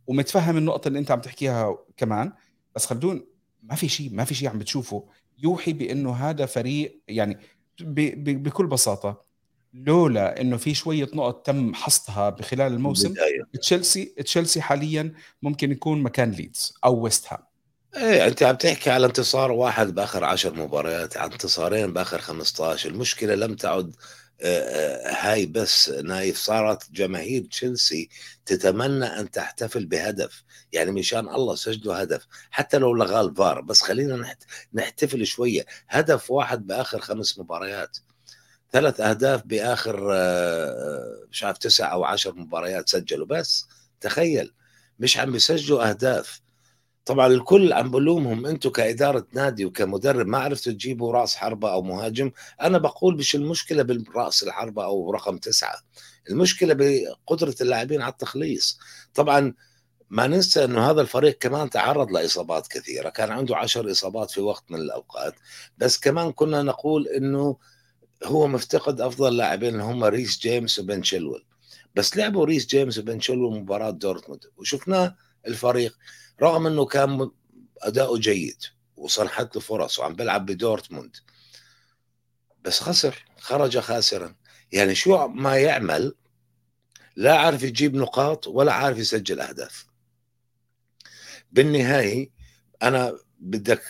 ومتفهم النقطة اللي أنت عم تحكيها كمان. بس خلدون ما في شيء ما في شيء عم بتشوفه يوحي بأنه هذا فريق يعني بكل بساطة لولا إنه في شوية نقط تم حصدها بخلال الموسم تشيلسي تشيلسي حاليا ممكن يكون مكان ليدز أو ويست هام. إيه أنت عم تحكي على انتصار واحد بآخر عشر مباريات عن انتصارين بآخر 15 المشكلة لم تعد هاي بس نايف صارت جماهير تشيلسي تتمنى أن تحتفل بهدف. يعني مشان الله سجلوا هدف. حتى لو لغى الفار بس خلينا نحتفل شوية. هدف واحد بآخر خمس مباريات. ثلاث أهداف بآخر آه، مش عارف تسع أو عشر مباريات سجلوا. بس تخيل مش عم بيسجلوا أهداف. طبعا الكل عم بلومهم أنتم كإدارة نادي وكمدرب ما عرفتوا تجيبوا رأس حربة أو مهاجم. أنا بقول مش المشكلة براس الحربة أو رقم تسعة المشكلة بقدرة اللاعبين على التخليص. طبعا ما ننسى إنه هذا الفريق كمان تعرض لإصابات كثيرة كان عنده عشر إصابات في وقت من الأوقات. بس كمان كنا نقول إنه هو مفتقد أفضل لاعبين اللي هم ريس جيمس وبن تشيلويل بس لعبوا ريس جيمس وبن تشيلويل مباراة دورتموند وشفناه الفريق رغم إنه كان أداؤه جيد وصنحت له فرص وعم بيلعب بدورتموند. بس خسر خرج خاسرا. يعني شو ما يعمل لا عارف يجيب نقاط ولا عارف يسجل أهداف. بالنهاية أنا بدك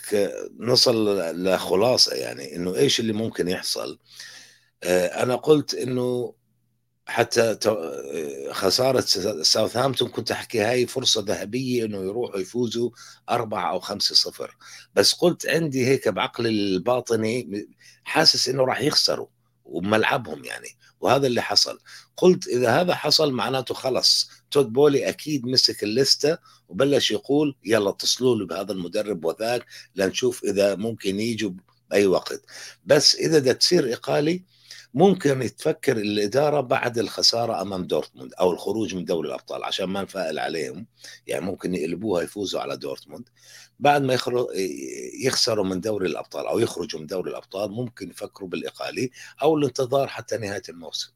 نصل لخلاصة يعني إنه إيش اللي ممكن يحصل. آه، أنا قلت إنه حتى خسارة ساوثهامبتون كنت أحكي هاي فرصة ذهبية إنه يروحوا يفوزوا أربعة أو خمسة صفر. بس قلت عندي هيك بعقلي الباطني حاسس إنه راح يخسروا وملعبهم يعني وهذا اللي حصل. قلت إذا هذا حصل معناته خلص تود بولي أكيد مسك الليستة وبلش يقول يلا اتصلوا له بهذا المدرب وذاك لنشوف إذا ممكن يجوا بأي وقت. بس إذا بدها تصير اقالي ممكن تفكر الإدارة بعد الخسارة أمام دورتموند أو الخروج من دوري الأبطال عشان ما نفائل عليهم. يعني ممكن يقلبوها يفوزوا على دورتموند. بعد ما يخسروا من دوري الأبطال أو يخرجوا من دوري الأبطال ممكن يفكروا بالاقاله أو الانتظار حتى نهاية الموسم.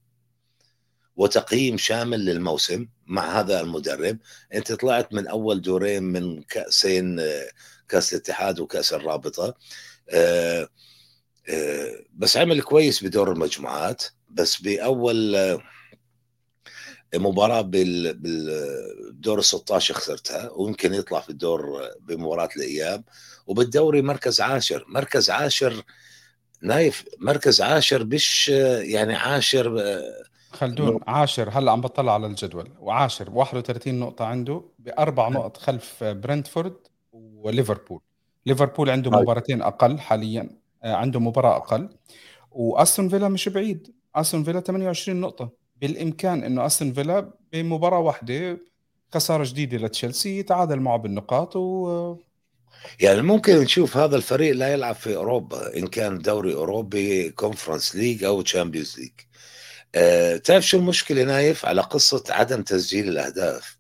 وتقييم شامل للموسم مع هذا المدرب. أنت طلعت من أول دورين من كأسين كأس الاتحاد وكأس الرابطة. أه بس عمل كويس بدور المجموعات بس بأول مباراة بالدور ال 16 خسرتها ويمكن يطلع في الدور بمباراة الأياب. وبالدوري مركز عاشر مركز عاشر نايف مركز عاشر مش يعني عاشر خلدون عاشر هلا عم بطلع على الجدول. وعاشر 31 نقطة عنده بأربع نقط خلف برنتفورد وليفربول. ليفربول عنده هاي. مباراتين أقل حاليا. آه، عنده مباراة أقل. وأستون فيلا مش بعيد. أستون فيلا 28 نقطة. بالإمكان إنه أستون فيلا بمباراة واحدة خسارة جديدة لتشيلسي يتعادل معه بالنقاط و يعني ممكن نشوف هذا الفريق لا يلعب في أوروبا إن كان دوري أوروبي Conference League أو Champions League أه تعرف شو المشكلة نايف؟ على قصة عدم تسجيل الأهداف.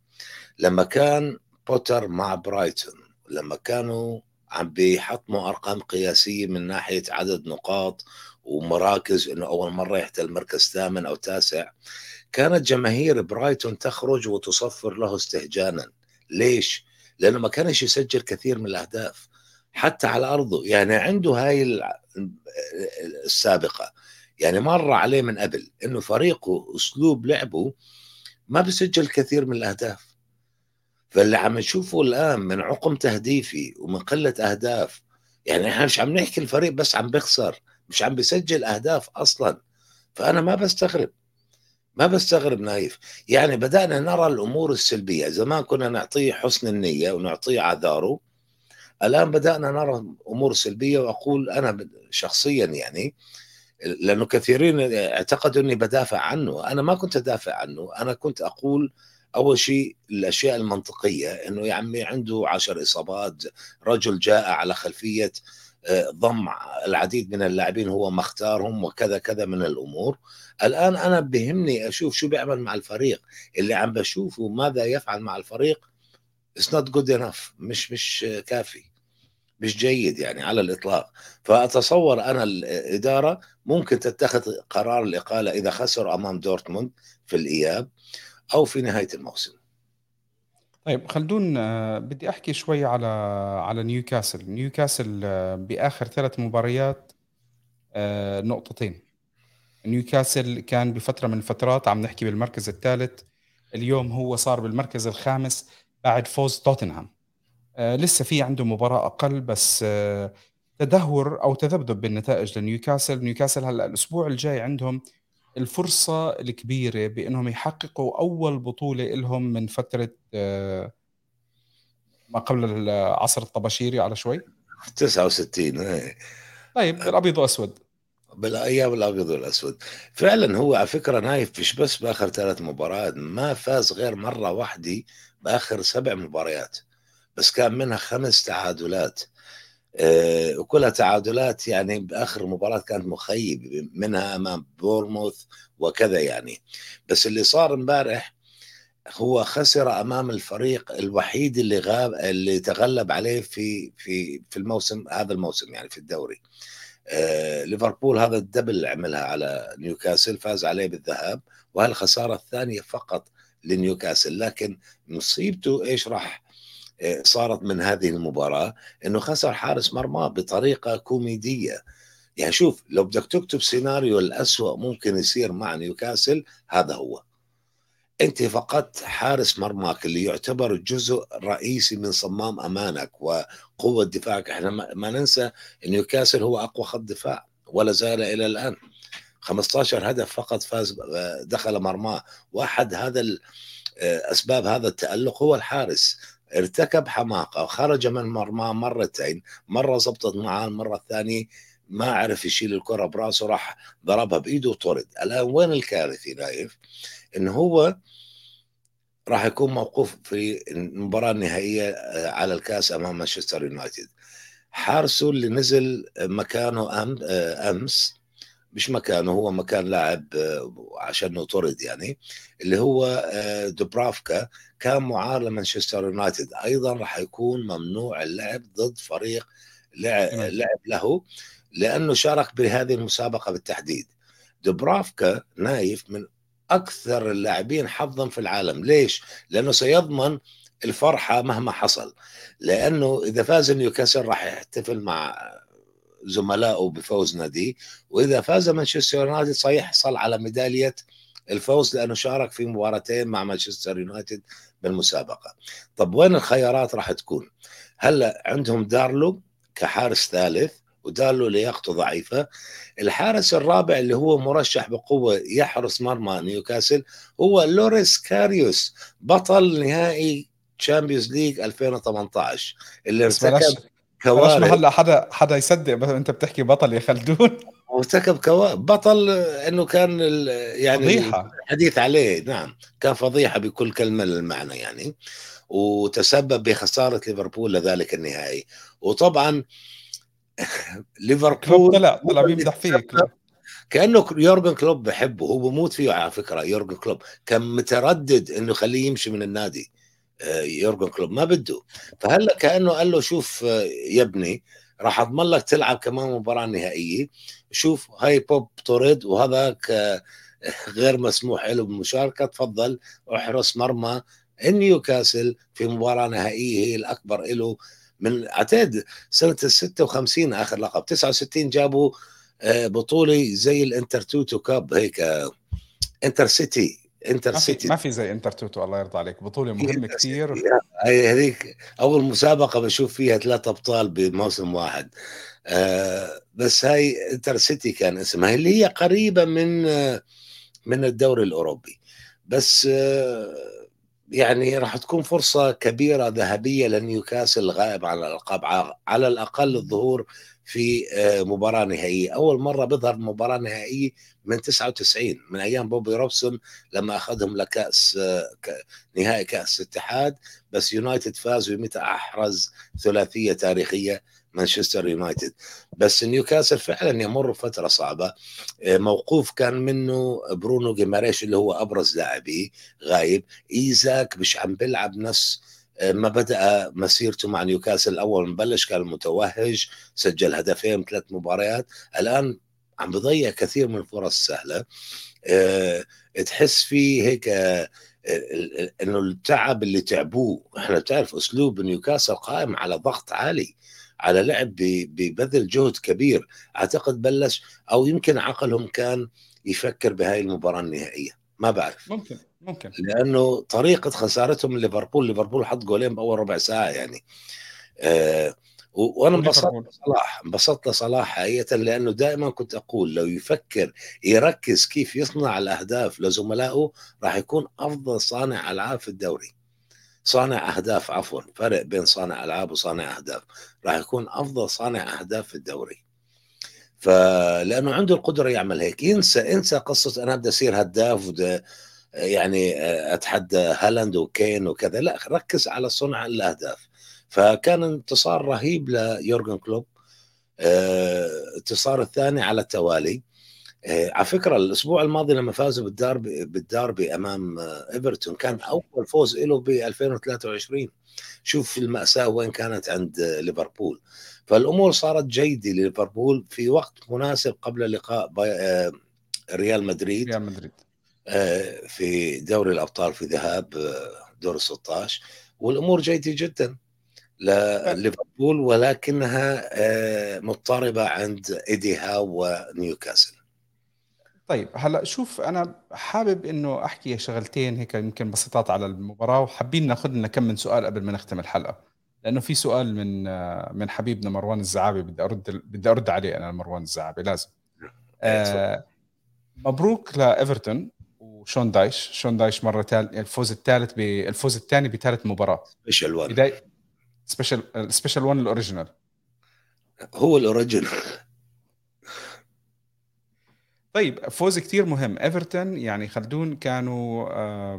لما كان بوتر مع برايتون لما كانوا عم بيحطموا أرقام قياسية من ناحية عدد نقاط ومراكز إنه أول مرة يحتل مركز ثامن أو تاسع. كانت جماهير برايتون تخرج وتصفر له استهجانا. ليش؟ لأنه ما كانش يسجل كثير من الأهداف. حتى على أرضه. يعني عنده هاي السابقة. يعني مر عليه من قبل إنه فريقه أسلوب لعبه ما بيسجل كثير من الأهداف. فاللي عم نشوفه الآن من عقم تهديفي ومن قلة أهداف يعني إحنا مش عم نحكي الفريق بس عم بيخسر مش عم بيسجل أهداف أصلا. فأنا ما بستغرب ما بستغرب نايف. يعني بدأنا نرى الأمور السلبية. زمان كنا نعطيه حسن النية ونعطيه عذاره. الآن بدأنا نرى أمور سلبية وأقول أنا شخصيا يعني لأنه كثيرين اعتقدوا أني بدافع عنه. أنا ما كنت أدافع عنه. أنا كنت أقول أول شيء الأشياء المنطقية أنه يا عمي عنده عشر إصابات رجل جاء على خلفية آه، ضم العديد من اللاعبين هو مختارهم وكذا كذا من الأمور. الآن أنا بهمني أشوف شو بيعمل مع الفريق. اللي عم بشوفه ماذا يفعل مع الفريق it's not good enough مش مش كافي مش جيد يعني على الإطلاق. فأتصور أنا الإدارة ممكن تتخذ قرار الإقالة إذا خسر أمام دورتموند في الإياب. أو في نهاية الموسم. طيب خلدون آه، بدي أحكي شوي على على نيوكاسل. نيوكاسل آه، بآخر ثلاث مباريات آه، نقطتين. نيوكاسل كان بفترة من الفترات عم نحكي بالمركز الثالث اليوم هو صار بالمركز الخامس بعد فوز توتنهام. لسه في عنده مباراة أقل بس تدهور أو تذبذب بالنتائج لنيوكاسل. نيوكاسل هلأ الأسبوع الجاي عندهم الفرصة الكبيرة بأنهم يحققوا أول بطولة لهم من فترة آه، ما قبل العصر الطباشيري على شوي؟ 69 إيه. طيب بالأبيض وأسود بالايام الأبيض والأسود. فعلا هو على فكرة نايف مش بس بآخر ثلاث مباريات ما فاز غير مرة واحدة بآخر سبع مباريات بس كان منها خمس تعادلات. آه، وكلها تعادلات يعني بآخر مباراه كانت مخيب منها أمام بورنموث وكذا يعني. بس اللي صار امبارح هو خسر أمام الفريق الوحيد اللي غاب اللي تغلب عليه في في في الموسم هذا الموسم يعني في الدوري. آه ليفربول هذا ال double عملها على نيوكاسل فاز عليه بالذهاب وهالخساره الثانية فقط لنيوكاسل. لكن مصيبته إيش راح صارت من هذه المباراة أنه خسر حارس مرمى بطريقة كوميدية. يعني شوف لو بدك تكتب سيناريو الأسوأ ممكن يصير مع نيوكاسل هذا هو. أنت فقدت حارس مرماك اللي يعتبر جزء رئيسي من صمام أمانك وقوة دفاعك. إحنا ما ننسى نيوكاسل هو أقوى خط دفاع ولا زال إلى الآن. 15 هدف فقط فاز دخل مرماه. واحد هذا آه، أسباب هذا التألق هو الحارس. ارتكب حماقة وخرج من مرماه مرتين مرة زبطت معاه المرة الثانية ما عرف يشيل الكرة برأسه راح ضربها بإيده وطرد. الآن وين الكارثه نايف؟ انه هو راح يكون موقوف في المباراة النهائية آه، على الكأس أمام مانشستر يونايتد. حارسه اللي نزل مكانه آه، أمس مش مكانه هو مكان لاعب آه، عشان طرد يعني اللي هو آه، دوبرافكا كان معار لمانشستر يونايتد. أيضا راح يكون ممنوع اللعب ضد فريق لعب, لعب له لأنه شارك بهذه المسابقة بالتحديد. دوبرافكا نايف من أكثر اللاعبين حظا في العالم. ليش؟ لأنه سيضمن الفرحة مهما حصل. لأنه إذا فاز نيوكاسل راح يحتفل مع زملائه بفوز ناديه وإذا فاز مانشستر يونايتد سيحصل على ميدالية الفوز لأنه شارك في مباراتين مع مانشستر يونايتد بالمسابقة. طب وين الخيارات راح تكون؟ هلأ عندهم دارلو كحارس ثالث ودارلو لياقته ضعيفة. الحارس الرابع اللي هو مرشح بقوة يحرس مرمى نيوكاسل هو لوريس كاريوس بطل نهائي Champions League 2018 اللي ارتكب كوارث هلا حدا حدا يصدق بس أنت بتحكي بطل يا خلدون؟ وارتكب كوارث بطل إنه كان يعني فضيحة. الحديث عليه نعم. كان فضيحة بكل كلمة للمعنى يعني. وتسبب بخسارة ليفربول لذلك النهائي. وطبعا ليفربول طلع طلع بيمدح فيك كأنه يورجن كلوب بحبه هو بموت فيه على فكرة يورجن كلوب. كان متردد إنه يخليه يمشي من النادي. يورجن كلوب ما بده. فهلأ كأنه قال له شوف آه، يا ابني راح أضمن لك تلعب كمان مباراة نهائية. شوف هاي بوب انطرد وهذاك آه، غير مسموح له بالمشاركة. تفضل احرس مرمى. نيوكاسل في مباراة نهائية هي الأكبر له من أعتقد سنة ال 56 آخر لقب. 69 جابوا بطولة زي ال Intertoto Cup هيك Inter-City. Inter ما City ما في زي Intertoto الله يرضى عليك. بطولة مهمة كثير. هي هذيك أول مسابقة بشوف فيها ثلاث أبطال بموسم واحد. آه بس هاي Inter-City كان اسمها اللي هي قريبة من آه من الدوري الأوروبي. بس آه يعني راح تكون فرصة كبيرة ذهبية لنيوكاسل الغائب عن الألقاب على الأقل الظهور في آه، مباراة نهائية. أول مرة بيظهر مباراة نهائية من 99 من أيام بوبي روبسون لما أخذهم لكأس آه، نهائي كأس الاتحاد. بس يونايتد فاز وقتها أحرز ثلاثية تاريخية مانشستر يونايتد. بس نيوكاسل فعلا يمر فتره صعبة. آه، موقوف كان منه برونو جيماريش اللي هو أبرز لاعبيه غايب. إيزاك مش عم بيلعب نفس ما بدأ مسيرته مع نيوكاسل اول ما بلش كان متوهج سجل هدفين ثلاث مباريات. الآن عم بضيع كثير من الفرص السهله أه تحس فيه هيك أه إنه التعب اللي تعبوه إحنا بتعرف أسلوب نيوكاسل قائم على ضغط عالي على لعب ببذل جهد كبير. أعتقد بلش أو يمكن عقلهم كان يفكر بهاي المباراة النهائية. ما بعرف. ممكن. ممكن. لأنه طريقة خسارتهم من ليفربول ليفربول حط جولين بأول ربع ساعة يعني. آه وأنا انبسطت لصلاح انبسطت لصلاح حقيقة لأنه دائما كنت أقول لو يفكر يركز كيف يصنع الأهداف لزملائه راح يكون أفضل صانع ألعاب في الدوري. صانع أهداف عفوا فرق بين صانع ألعاب وصانع أهداف. راح يكون أفضل صانع أهداف في الدوري. فلأنه عنده القدرة يعمل هيك. ينسى انسى قصة أنا بدي أصير هداف وده يعني أتحدى هالاند وكين وكذا. لا ركز على صنع الأهداف. فكان انتصار رهيب ليورجن كلوب. انتصار الثاني على التوالي. آه، على فكرة الأسبوع الماضي لما فازوا بالداربي بالداربي أمام آه، إيفرتون كان أول فوز له ب 2023 شوف المأساة وين كانت عند آه، ليفربول. فالأمور صارت جيدة لليفربول في وقت مناسب قبل لقاء ريال مدريد. ريال مدريد. في دوري الأبطال في ذهاب دور ال 16 والأمور جيدة جدا. لليفربول ولكنها مضطربة عند إيدي هاو ونيوكاسل. طيب هلأ شوف أنا حابب إنه أحكي شغلتين هيك يمكن بسيطات على المباراة وحابين ناخذ لنا كم من سؤال قبل ما نختم الحلقة. لأنه في سؤال من من حبيبنا مروان الزعابي بدي أرد بدي أرد عليه أنا مروان الزعابي لازم. آه مبروك لإيفرتون. وشون دايش. شون دايش مرة ثالث الفوز الثالث بالفوز الثاني بثالث مباراة. special 1 special special 1 ال original. هو ال original. طيب فوز كثير مهم. إيفرتون يعني خلدون كانوا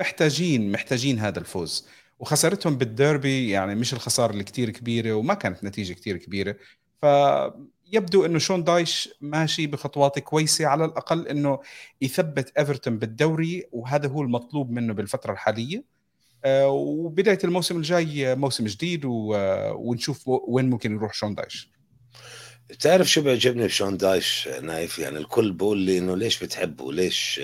محتاجين محتاجين هذا الفوز. وخسارتهم بالديربي يعني مش الخسارة اللي كثير كبيرة وما كانت نتيجة كثير كبيرة. فيبدو إنه شون دايش ماشي بخطوات كويسة على الأقل إنه يثبت إيفرتون بالدوري وهذا هو المطلوب منه بالفترة الحالية. آه، وبداية الموسم الجاي موسم جديد ونشوف وين ممكن يروح شون دايش. تعرف شو بيعجبني بشون دايش نايف؟ يعني الكل بقول لي إنه ليش بتحبه؟ ليش؟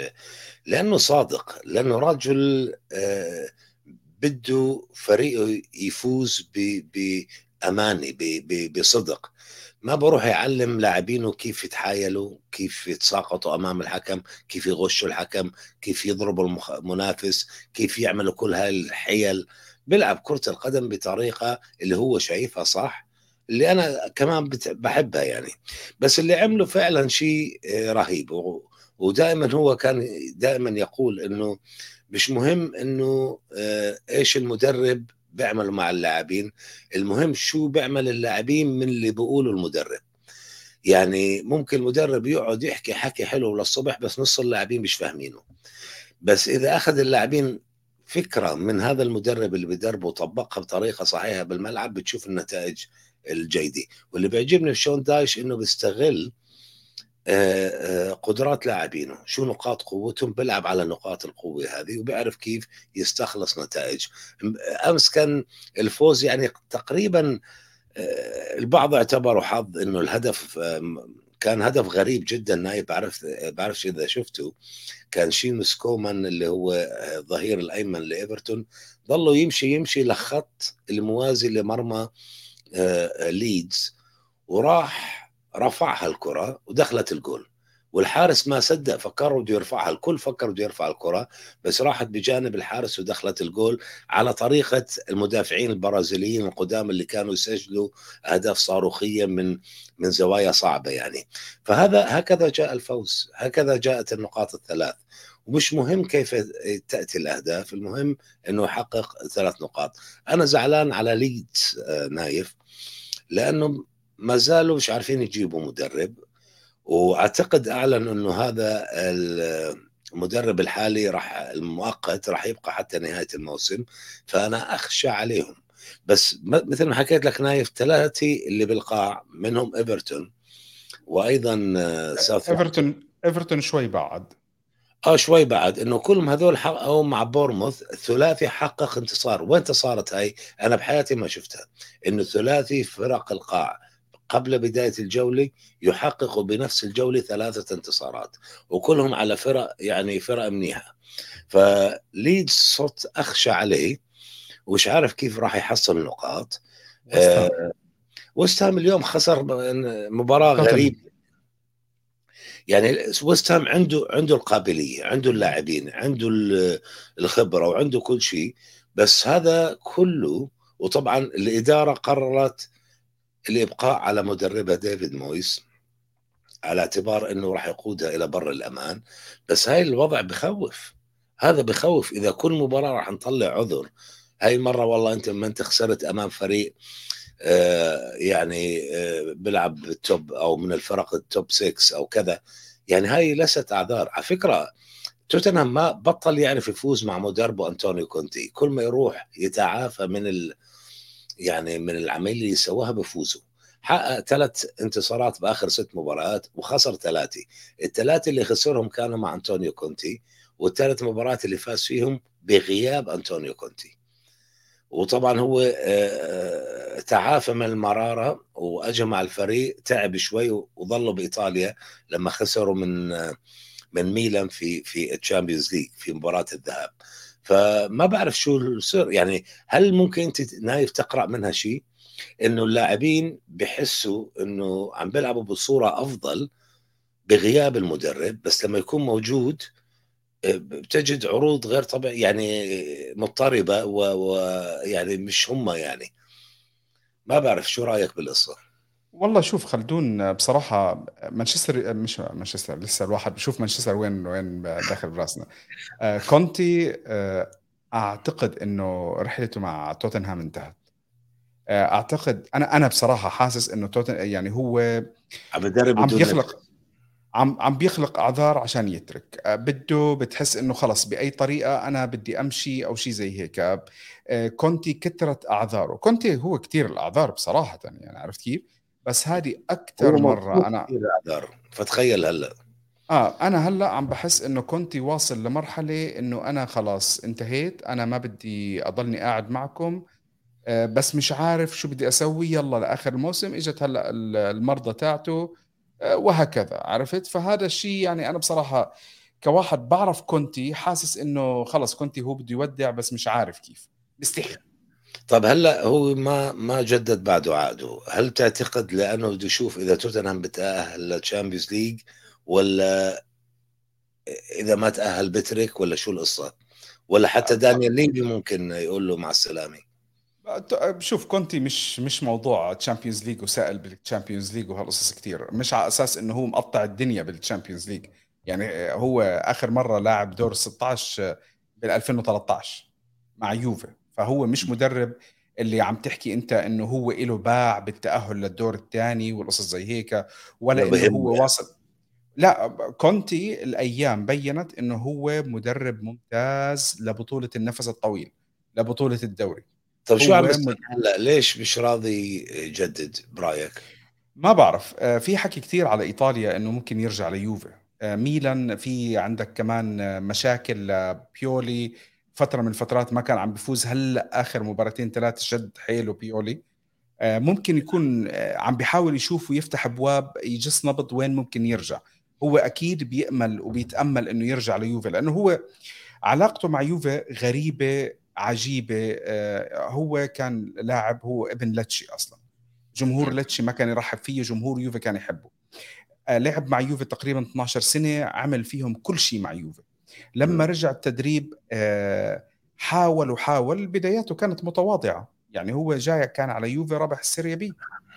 لأنه صادق لأنه رجل آه، بده فريقه يفوز بامانه بصدق. ما بروح يعلم لاعبينه كيف يتحايلوا كيف يتساقطوا أمام الحكم كيف يغشوا الحكم كيف يضربوا المنافس كيف يعملوا كل هاي الحيل بيلعب كرة القدم بطريقة اللي هو شايفها صح اللي أنا كمان بحبها يعني. بس اللي عمله فعلا شيء آه، رهيب. ودائما هو كان دائما يقول إنه مش مهم إنه آه، إيش المدرب بيعمل مع اللاعبين. المهم شو بيعمل اللاعبين من اللي بيقوله المدرب. يعني ممكن المدرب يقعد يحكي حكي حلو للصبح بس نص اللاعبين مش فاهمينه. بس إذا أخذ اللاعبين فكرة من هذا المدرب اللي بدربه وطبقها بطريقة صحيحة بالملعب بتشوف النتائج الجيدة. واللي بيعجبني في شون دايش إنه بيستغل قدرات لاعبينه شو نقاط قوتهم؟ بيلعب على نقاط القوة هذه وبيعرف كيف يستخلص نتائج. أمس كان الفوز يعني تقريبا آه، البعض اعتبروا حظ إنه الهدف كان هدف غريب جدا نايف بعرف بعرفش إذا شفته. كان شيموس كولمان اللي هو الظهير الأيمن لإيفرتون ضلوا يمشي يمشي لخط الموازي لمرمى ليدز. وراح رفعها الكرة ودخلت الجول. والحارس ما صدق فكر بده يرفعها. الكل فكر بده يرفع الكرة بس راحت بجانب الحارس ودخلت الجول على طريقة المدافعين البرازيليين القدام اللي كانوا يسجلوا أهداف صاروخية من من زوايا صعبة يعني. فهذا هكذا جاء الفوز هكذا جاءت النقاط الثلاث. ومش مهم كيف تأتي الأهداف المهم إنه يحقق ثلاث نقاط. أنا زعلان على ليدز آه، نايف لأنه ما زالوا مش عارفين يجيبوا مدرب وأعتقد أعلن إنه هذا المدرب الحالي راح المؤقت راح يبقى حتى نهاية الموسم فأنا أخشى عليهم. بس مثل ما حكيت لك نايف ثلاثة اللي بالقاع منهم إيفرتون وأيضا ساوثهامبتون إيفرتون إيفرتون شوي بعد. آه شوي بعد إنه كلهم هذول حققوا مع بورنموث ثلاثي حقق انتصار. وين صارت هاي؟ أنا بحياتي ما شفتها. إنه ثلاثي فرق القاع. قبل بداية الجولة يحققوا بنفس الجولة ثلاثة انتصارات وكلهم على فرق يعني فرق منيحة. فليدز صرت أخشى عليه ومش عارف كيف راح يحصل النقاط. وستهام آه اليوم خسر مباراة غريبة. يعني ويست هام عنده عنده القابلية عنده اللاعبين عنده الخبرة وعنده كل شيء. بس هذا كله وطبعا الإدارة قررت الإبقاء على مدربها ديفيد مويس على اعتبار إنه راح يقودها إلى بر الأمان. بس هاي الوضع بخوف. هذا بخوف. إذا كل مباراة راح نطلع عذر. هاي المرة والله أنت ما أنت خسرت أمام فريق آه يعني آه بيلعب بال top أو من الفرق ال top 6 أو كذا. يعني هاي ليست أعذار. على فكرة توتنهام ما بطل يعرف يفوز مع مدربه أنطونيو كونتي. كل ما يروح يتعافى من ال يعني من العملية اللي سواها بفوزوا حقق ثلاث انتصارات بآخر ست مباريات وخسر ثلاثة. الثلاثة اللي خسرهم كانوا مع أنطونيو كونتي والثلاث مباريات اللي فاز فيهم بغياب أنطونيو كونتي. وطبعا هو آه، آه، تعافى من المرارة واجى مع الفريق تعب شوي وظلوا بإيطاليا لما خسروا من آه، من ميلان في في ال Champions League في مباراة الذهاب. فما بعرف شو السر. يعني هل ممكن أنت نايف تقرأ منها شيء؟ إنه اللاعبين بحسوا إنه عم بيلعبوا بصورة أفضل بغياب المدرب بس لما يكون موجود آه، بتجد عروض غير طبيعية يعني مضطربة ويعني مش هم يعني. ما بعرف شو رأيك بالقصة؟ والله شوف خلدون بصراحة مانشستر مش مانشستر لسه الواحد بشوف مانشستر وين وين داخل براسنا آه، كونتي آه، أعتقد إنه رحلته مع توتنهام انتهت. آه، أعتقد أنا أنا بصراحة حاسس إنه توتن يعني هو عم عم بيخلق عم عم بيخلق أعذار عشان يترك. بده بتحس إنه خلص بأي طريقة أنا بدي أمشي أو شيء زي هيك. كونتي كثرت أعذاره. كونتي هو كثير الأعذار بصراحة يعني عرفت كيف؟ بس هذه أكثر مرة أنا فتخيل هلا. آه أنا هلا عم بحس إنه كنت واصل لمرحلة إنه أنا خلاص انتهيت أنا ما بدي أضلني قاعد معكم. آه بس مش عارف شو بدي أسوي. يلا لآخر الموسم إجت هلا المرضة تاعته. آه وهكذا عرفت؟ فهذا الشيء يعني أنا بصراحة كواحد بعرف كونتي حاسس إنه خلص كونتي هو بده يودع بس مش عارف كيف. مستحيل طب هلا هو ما ما جدد بعده عقده، هل تعتقد لأنه بده يشوف إذا توتنهام بتأهل لل Champions League ولا إذا ما تأهل بترك ولا شو القصة؟ ولا حتى دانيال ليفي ممكن يقول له مع السلامة؟ شوف كونتي مش مش موضوع Champions League وسائل بال Champions League وهالقصص كثير مش على أساس إنه هو مقطع الدنيا بال Champions League يعني هو آخر مرة لاعب دور 16 بال 2013 مع يوفي فهو مش مدرب اللي عم تحكي أنت إنه هو له باع بالتأهل للدور الثاني والقصص زي هيك ولا إنه هو واصل. لا كونتي الأيام بينت إنه هو مدرب ممتاز لبطولة النفس الطويل لبطولة الدوري. طيب شو عم هلا؟ ليش مش راضي يجدد برأيك؟ ما بعرف. آه، في حكي كثير على إيطاليا إنه ممكن يرجع ليوفي. آه، ميلان في عندك كمان مشاكل بيولي فترة من الفترات ما كان عم بيفوز هلأ آخر مباراتين ثلاث شد حيله بيولي آه، ممكن يكون آه، عم بيحاول يشوف ويفتح أبواب يجس نبض وين ممكن يرجع. هو أكيد بيأمل وبيتأمل إنه يرجع ليوفي لأنه هو علاقته مع يوفي غريبة عجيبة. آه، هو كان لاعب هو ابن لاتشي أصلا. جمهور لاتشي ما كان يرحب فيه جمهور يوفي كان يحبه. لعب مع يوفي تقريبا 12 سنة عمل فيهم كل شيء مع يوفي. لما رجع التدريب آه، حاول وحاول بداياته كانت متواضعة. يعني هو جاي كان على يوفي ربح السيريا بي.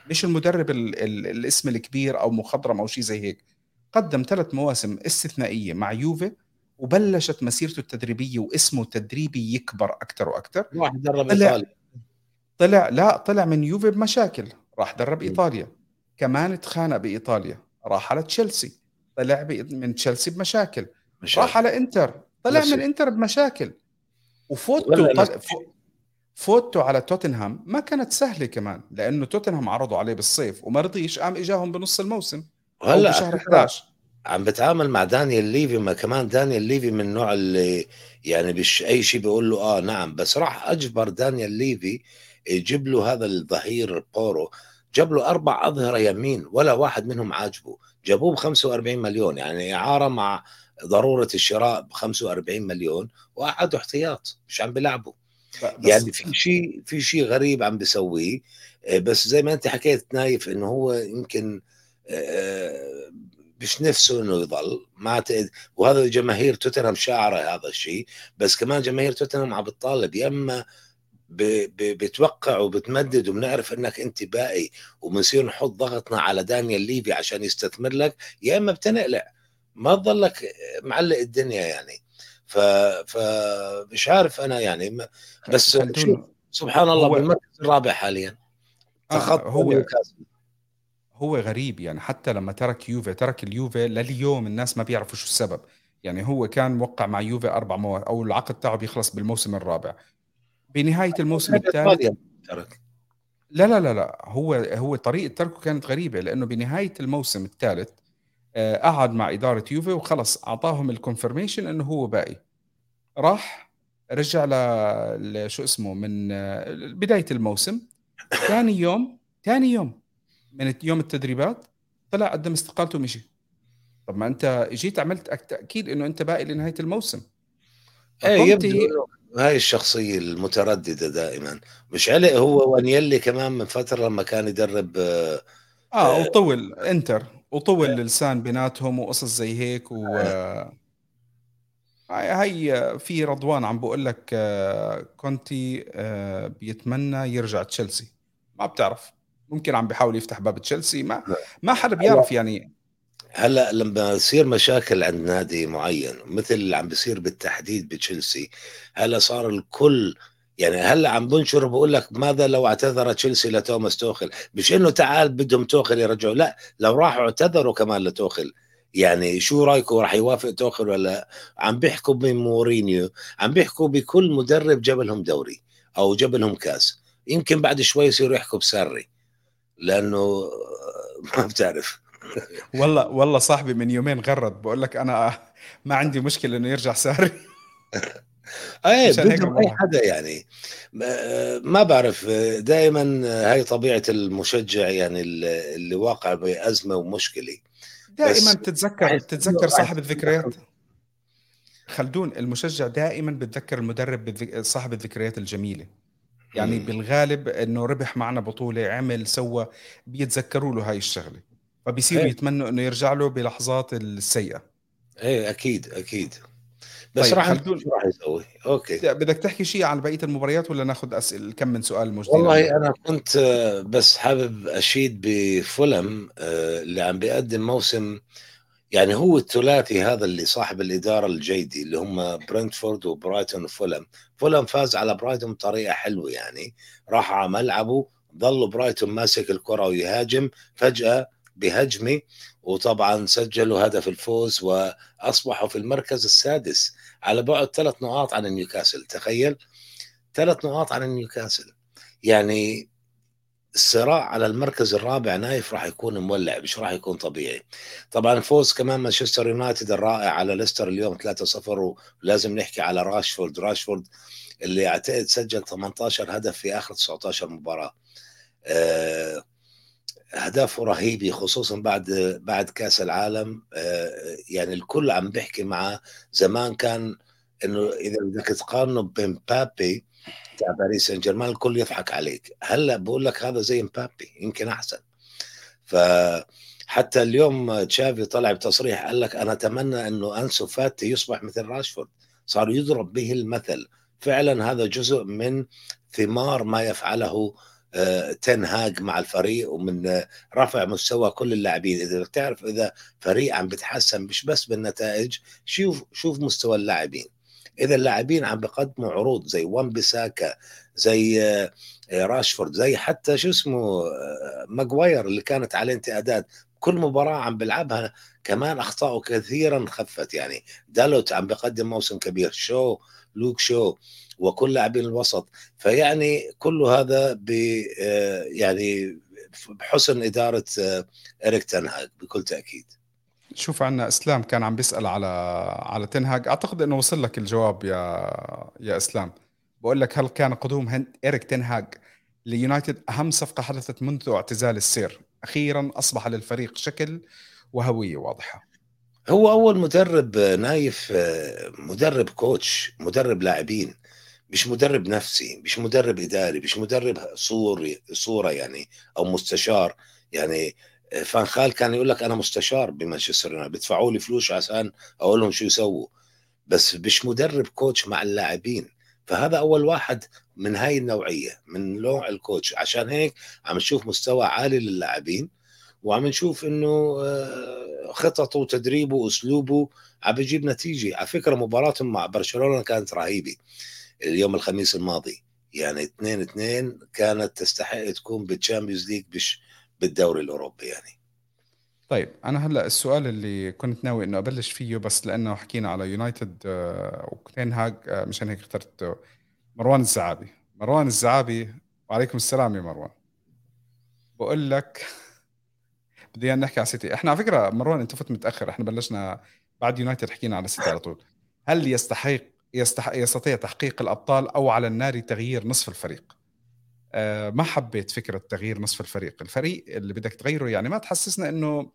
مش المدرب ال ال الاسم الكبير أو مخضرم أو شيء زي هيك؟ قدم ثلاث مواسم استثنائية مع يوفي وبلشت مسيرته التدريبية واسمه التدريبي يكبر أكثر وأكثر راح درب إيطاليا. طلع لا طلع من يوفي بمشاكل. راح درب إيطاليا. كمان اتخانق بإيطاليا. راح على تشيلسي. طلع من تشيلسي بمشاكل. مشاكل. راح على انتر. طلع مشاكل. من انتر بمشاكل. وفوتته طل... فوتته على توتنهام ما كانت سهلة كمان لأنه توتنهام عرضوا عليه بالصيف وما رضيش قام إجاهم بنص الموسم. هلا بشهر 11 عم بتعامل مع دانيال ليفي ما كمان دانيال ليفي من النوع اللي يعني مش أي شيء بيقول له آه نعم بس راح أجبر دانيال ليفي يجيب له هذا الظهير بورو. جاب له أربع أظهرة يمين ولا واحد منهم عاجبه. جابوه ب 45 مليون يعني إعارة مع ضرورة الشراء ب 45 مليون وقعدوا احتياط مش عم بيلعبوا. يعني في شيء في شيء غريب عم بيسويه آه، بس زي ما أنت حكيت نايف إنه هو يمكن آه، مش نفسه إنه يضل ما وهذا جماهير توتنهام شاعرة هذا الشيء بس كمان جماهير توتنهام عم بتطالب يا إما بتوقع وبتمدد وبنعرف إنك أنت باقي وبنصير نحط ضغطنا على دانيال ليفي عشان يستثمر لك يا إما بتنقلع. ما تضلك معلق الدنيا يعني. ف فمش عارف أنا يعني بس سبحان الله بالمركز الرابع حاليا. تخطى آه هو هو غريب يعني حتى لما ترك يوفي ترك اليوفي لليوم الناس ما بيعرفوا شو السبب. يعني هو كان موقع مع يوفي أربع مواسم أو العقد تاعه بيخلص بالموسم الرابع. بنهاية الموسم الثالث ترك. لا لا لا لا هو هو طريقة تركه كانت غريبة لأنه بنهاية الموسم الثالث قعد مع إدارة يوفي وخلص أعطاهم الكونفرميشن إنه هو باقي راح رجع ل شو اسمه من آه، بداية الموسم. ثاني يوم ثاني يوم من يوم التدريبات طلع قدم استقالته ومشي. طب ما أنت جيت عملت تأكيد إنه أنت باقي لنهاية الموسم. إيه يبدو هاي الشخصية المترددة دائما. مش علق هو وأنيلي كمان من فترة لما كان يدرب آه, وطول انتر. وطول اللسان بيناتهم وقصص زي هيك و هي في رضوان عم بقول لك آه كونتي آه بيتمنى يرجع تشيلسي. ما بتعرف. ممكن عم بيحاول يفتح باب تشيلسي. ما ما حدا بيعرف يعني. هلا لما يصير مشاكل عند نادي معين مثل اللي عم بيصير بالتحديد بتشيلسي هلا صار الكل يعني هلا عم بنشر بقول لك ماذا لو اعتذر تشيلسي لتوماس توخل مش إنه تعال بدهم توخل يرجعوا لا لو راحوا اعتذروا كمان لتوخل يعني شو رأيكم راح يوافق توخل ولا عم بيحكوا بمورينيو؟ عم بيحكوا بكل مدرب جاب لهم دوري أو جاب لهم كاس. يمكن بعد شوي يصيروا يحكوا بسري لأنه ما بتعرف. والله والله صاحبي من يومين غرد بقول لك أنا ما عندي مشكلة إنه يرجع ساري. إيه بدهم أي حدا يعني. ما بعرف دائما هاي طبيعة المشجع يعني اللي واقع بأزمة ومشكلة. دائما بتتذكر بتتذكر صاحب الذكريات؟ خلدون المشجع دائما بتذكر المدرب صاحب الذكريات الجميلة. يعني مم. بالغالب إنه ربح معنا بطولة عمل سوى بيتذكروا له هاي الشغلة. فبيصيروا إيه. يتمنوا إنه يرجع له بلحظات السيئة. إيه أكيد أكيد. بس طيب راح نشوف شو راح يسوي. okay. بدك تحكي شيء عن بقية المباريات ولا ناخذ اسئله كم من سؤال موجودين؟ والله أنا كنت آه، بس حابب أشيد بفولم آه، اللي عم بيقدم موسم يعني هو الثلاثي هذا اللي صاحب الإدارة الجيدي اللي هم برنتفورد وبرايتون وفولم. فولم فاز على برايتون بطريقة حلوة يعني. راح على ملعبه ظل برايتون ماسك الكرة ويهاجم فجأة بهجمة وطبعا سجلوا هدف الفوز وأصبحوا في المركز السادس. على بعد ثلاث نقاط عن نيوكاسل تخيل؟ ثلاث نقاط عن نيوكاسل. يعني الصراع على المركز الرابع نايف راح يكون مولع مش راح يكون طبيعي. طبعا فوز كمان مانشستر يونايتد الرائع على ليستر اليوم 3-0 ولازم نحكي على راشفورد. راشفورد اللي اعتقد سجل 18 هدف في آخر 19 مباراة. أه أهدافه رهيبة خصوصا بعد بعد كأس العالم. أه يعني الكل عم بيحكي معه زمان كان إنه إذا بدك تقارنه بمبابي تاع باريس سان جيرمان الكل يضحك عليك. هلأ بقول لك هذا زي مبابي يمكن أحسن. ف حتى اليوم تشافي طلع بتصريح قال لك أنا أتمنى إنه أنسو فاتي يصبح مثل راشفورد. صار يضرب به المثل. فعلا هذا جزء من ثمار ما يفعله آه، تنهاج مع الفريق ومن رفع مستوى كل اللاعبين. إذا بتعرف إذا فريق عم بتحسن مش بس بالنتائج شوف شوف مستوى اللاعبين. إذا اللاعبين عم بيقدموا عروض زي وان بيساكا زي آه، راشفورد زي حتى شو اسمه آه، ماجواير اللي كانت عليه انتقادات. كل مباراة عم بلعبها كمان أخطاءه كثيرا خفت. يعني دالوت عم بقدم موسم كبير شو لوك شو وكل لاعبين الوسط. فيعني كل هذا ب آه، يعني بحسن إدارة آه، إريك تنهاج بكل تأكيد. شوف عنا إسلام كان عم بيسأل على على تنهاج أعتقد إنه وصل لك الجواب يا يا إسلام. بقول لك هل كان قدوم إريك تنهاج ليونايتد أهم صفقة حدثت منذ اعتزال السير؟ أخيرا أصبح للفريق شكل وهوية واضحة. هو أول مدرب نايف مدرب coach مدرب لاعبين مش مدرب نفسي مش مدرب إداري مش مدرب صوري صورة يعني أو مستشار. يعني فان خال كان يقول لك أنا مستشار بمانشستر يونايتد بيدفعوا لي فلوس عشان أقول لهم شو يسووا. بس مش مدرب coach مع اللاعبين. فهذا أول واحد من هاي النوعية من نوع ال coach. عشان هيك عم نشوف مستوى عالي للاعبين وعم نشوف إنه آه، خططه وتدريبه واسلوبه عم بيجيب نتيجة. على فكرة مباراتهم مع برشلونة كانت رهيبة اليوم الخميس الماضي. يعني 2 2 كانت تستحق تكون بال Champions League بالدوري الأوروبي يعني. طيب أنا هلأ السؤال اللي كنت ناوي إنه أبلش فيه بس لأنه حكينا على يونايتد آه، هاج آه، مشان هيك اخترت مروان الزعابي. مروان الزعابي وعليكم السلام يا مروان. بقول لك بدي نحكي على سيتي إحنا على فكرة مروان أنت فت متأخر إحنا بلشنا بعد يونايتد حكينا على سيتي على طول. هل يستحق يستح... يستطيع تحقيق الأبطال أو على النار تغيير نصف الفريق؟ ما حبيت فكرة تغيير نصف الفريق. الفريق اللي بدك تغيره يعني ما تحسسنا إنه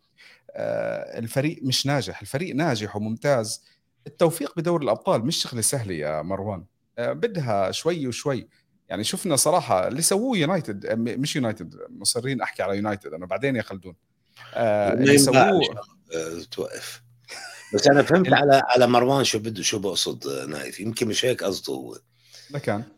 أه الفريق مش ناجح. الفريق ناجح وممتاز. التوفيق بدور الأبطال مش شغلة سهلة يا مروان. أه بدها شوي وشوي. يعني شفنا صراحة اللي سووه يونايتد مش يونايتد مصرين أحكي على يونايتد أنا بعدين يا خلدون. آه اللي سووه توقف. بس أنا فهمت على على مروان شو بده شو بقصد نايف؟ يمكن مش هيك قصده هو. لكان آه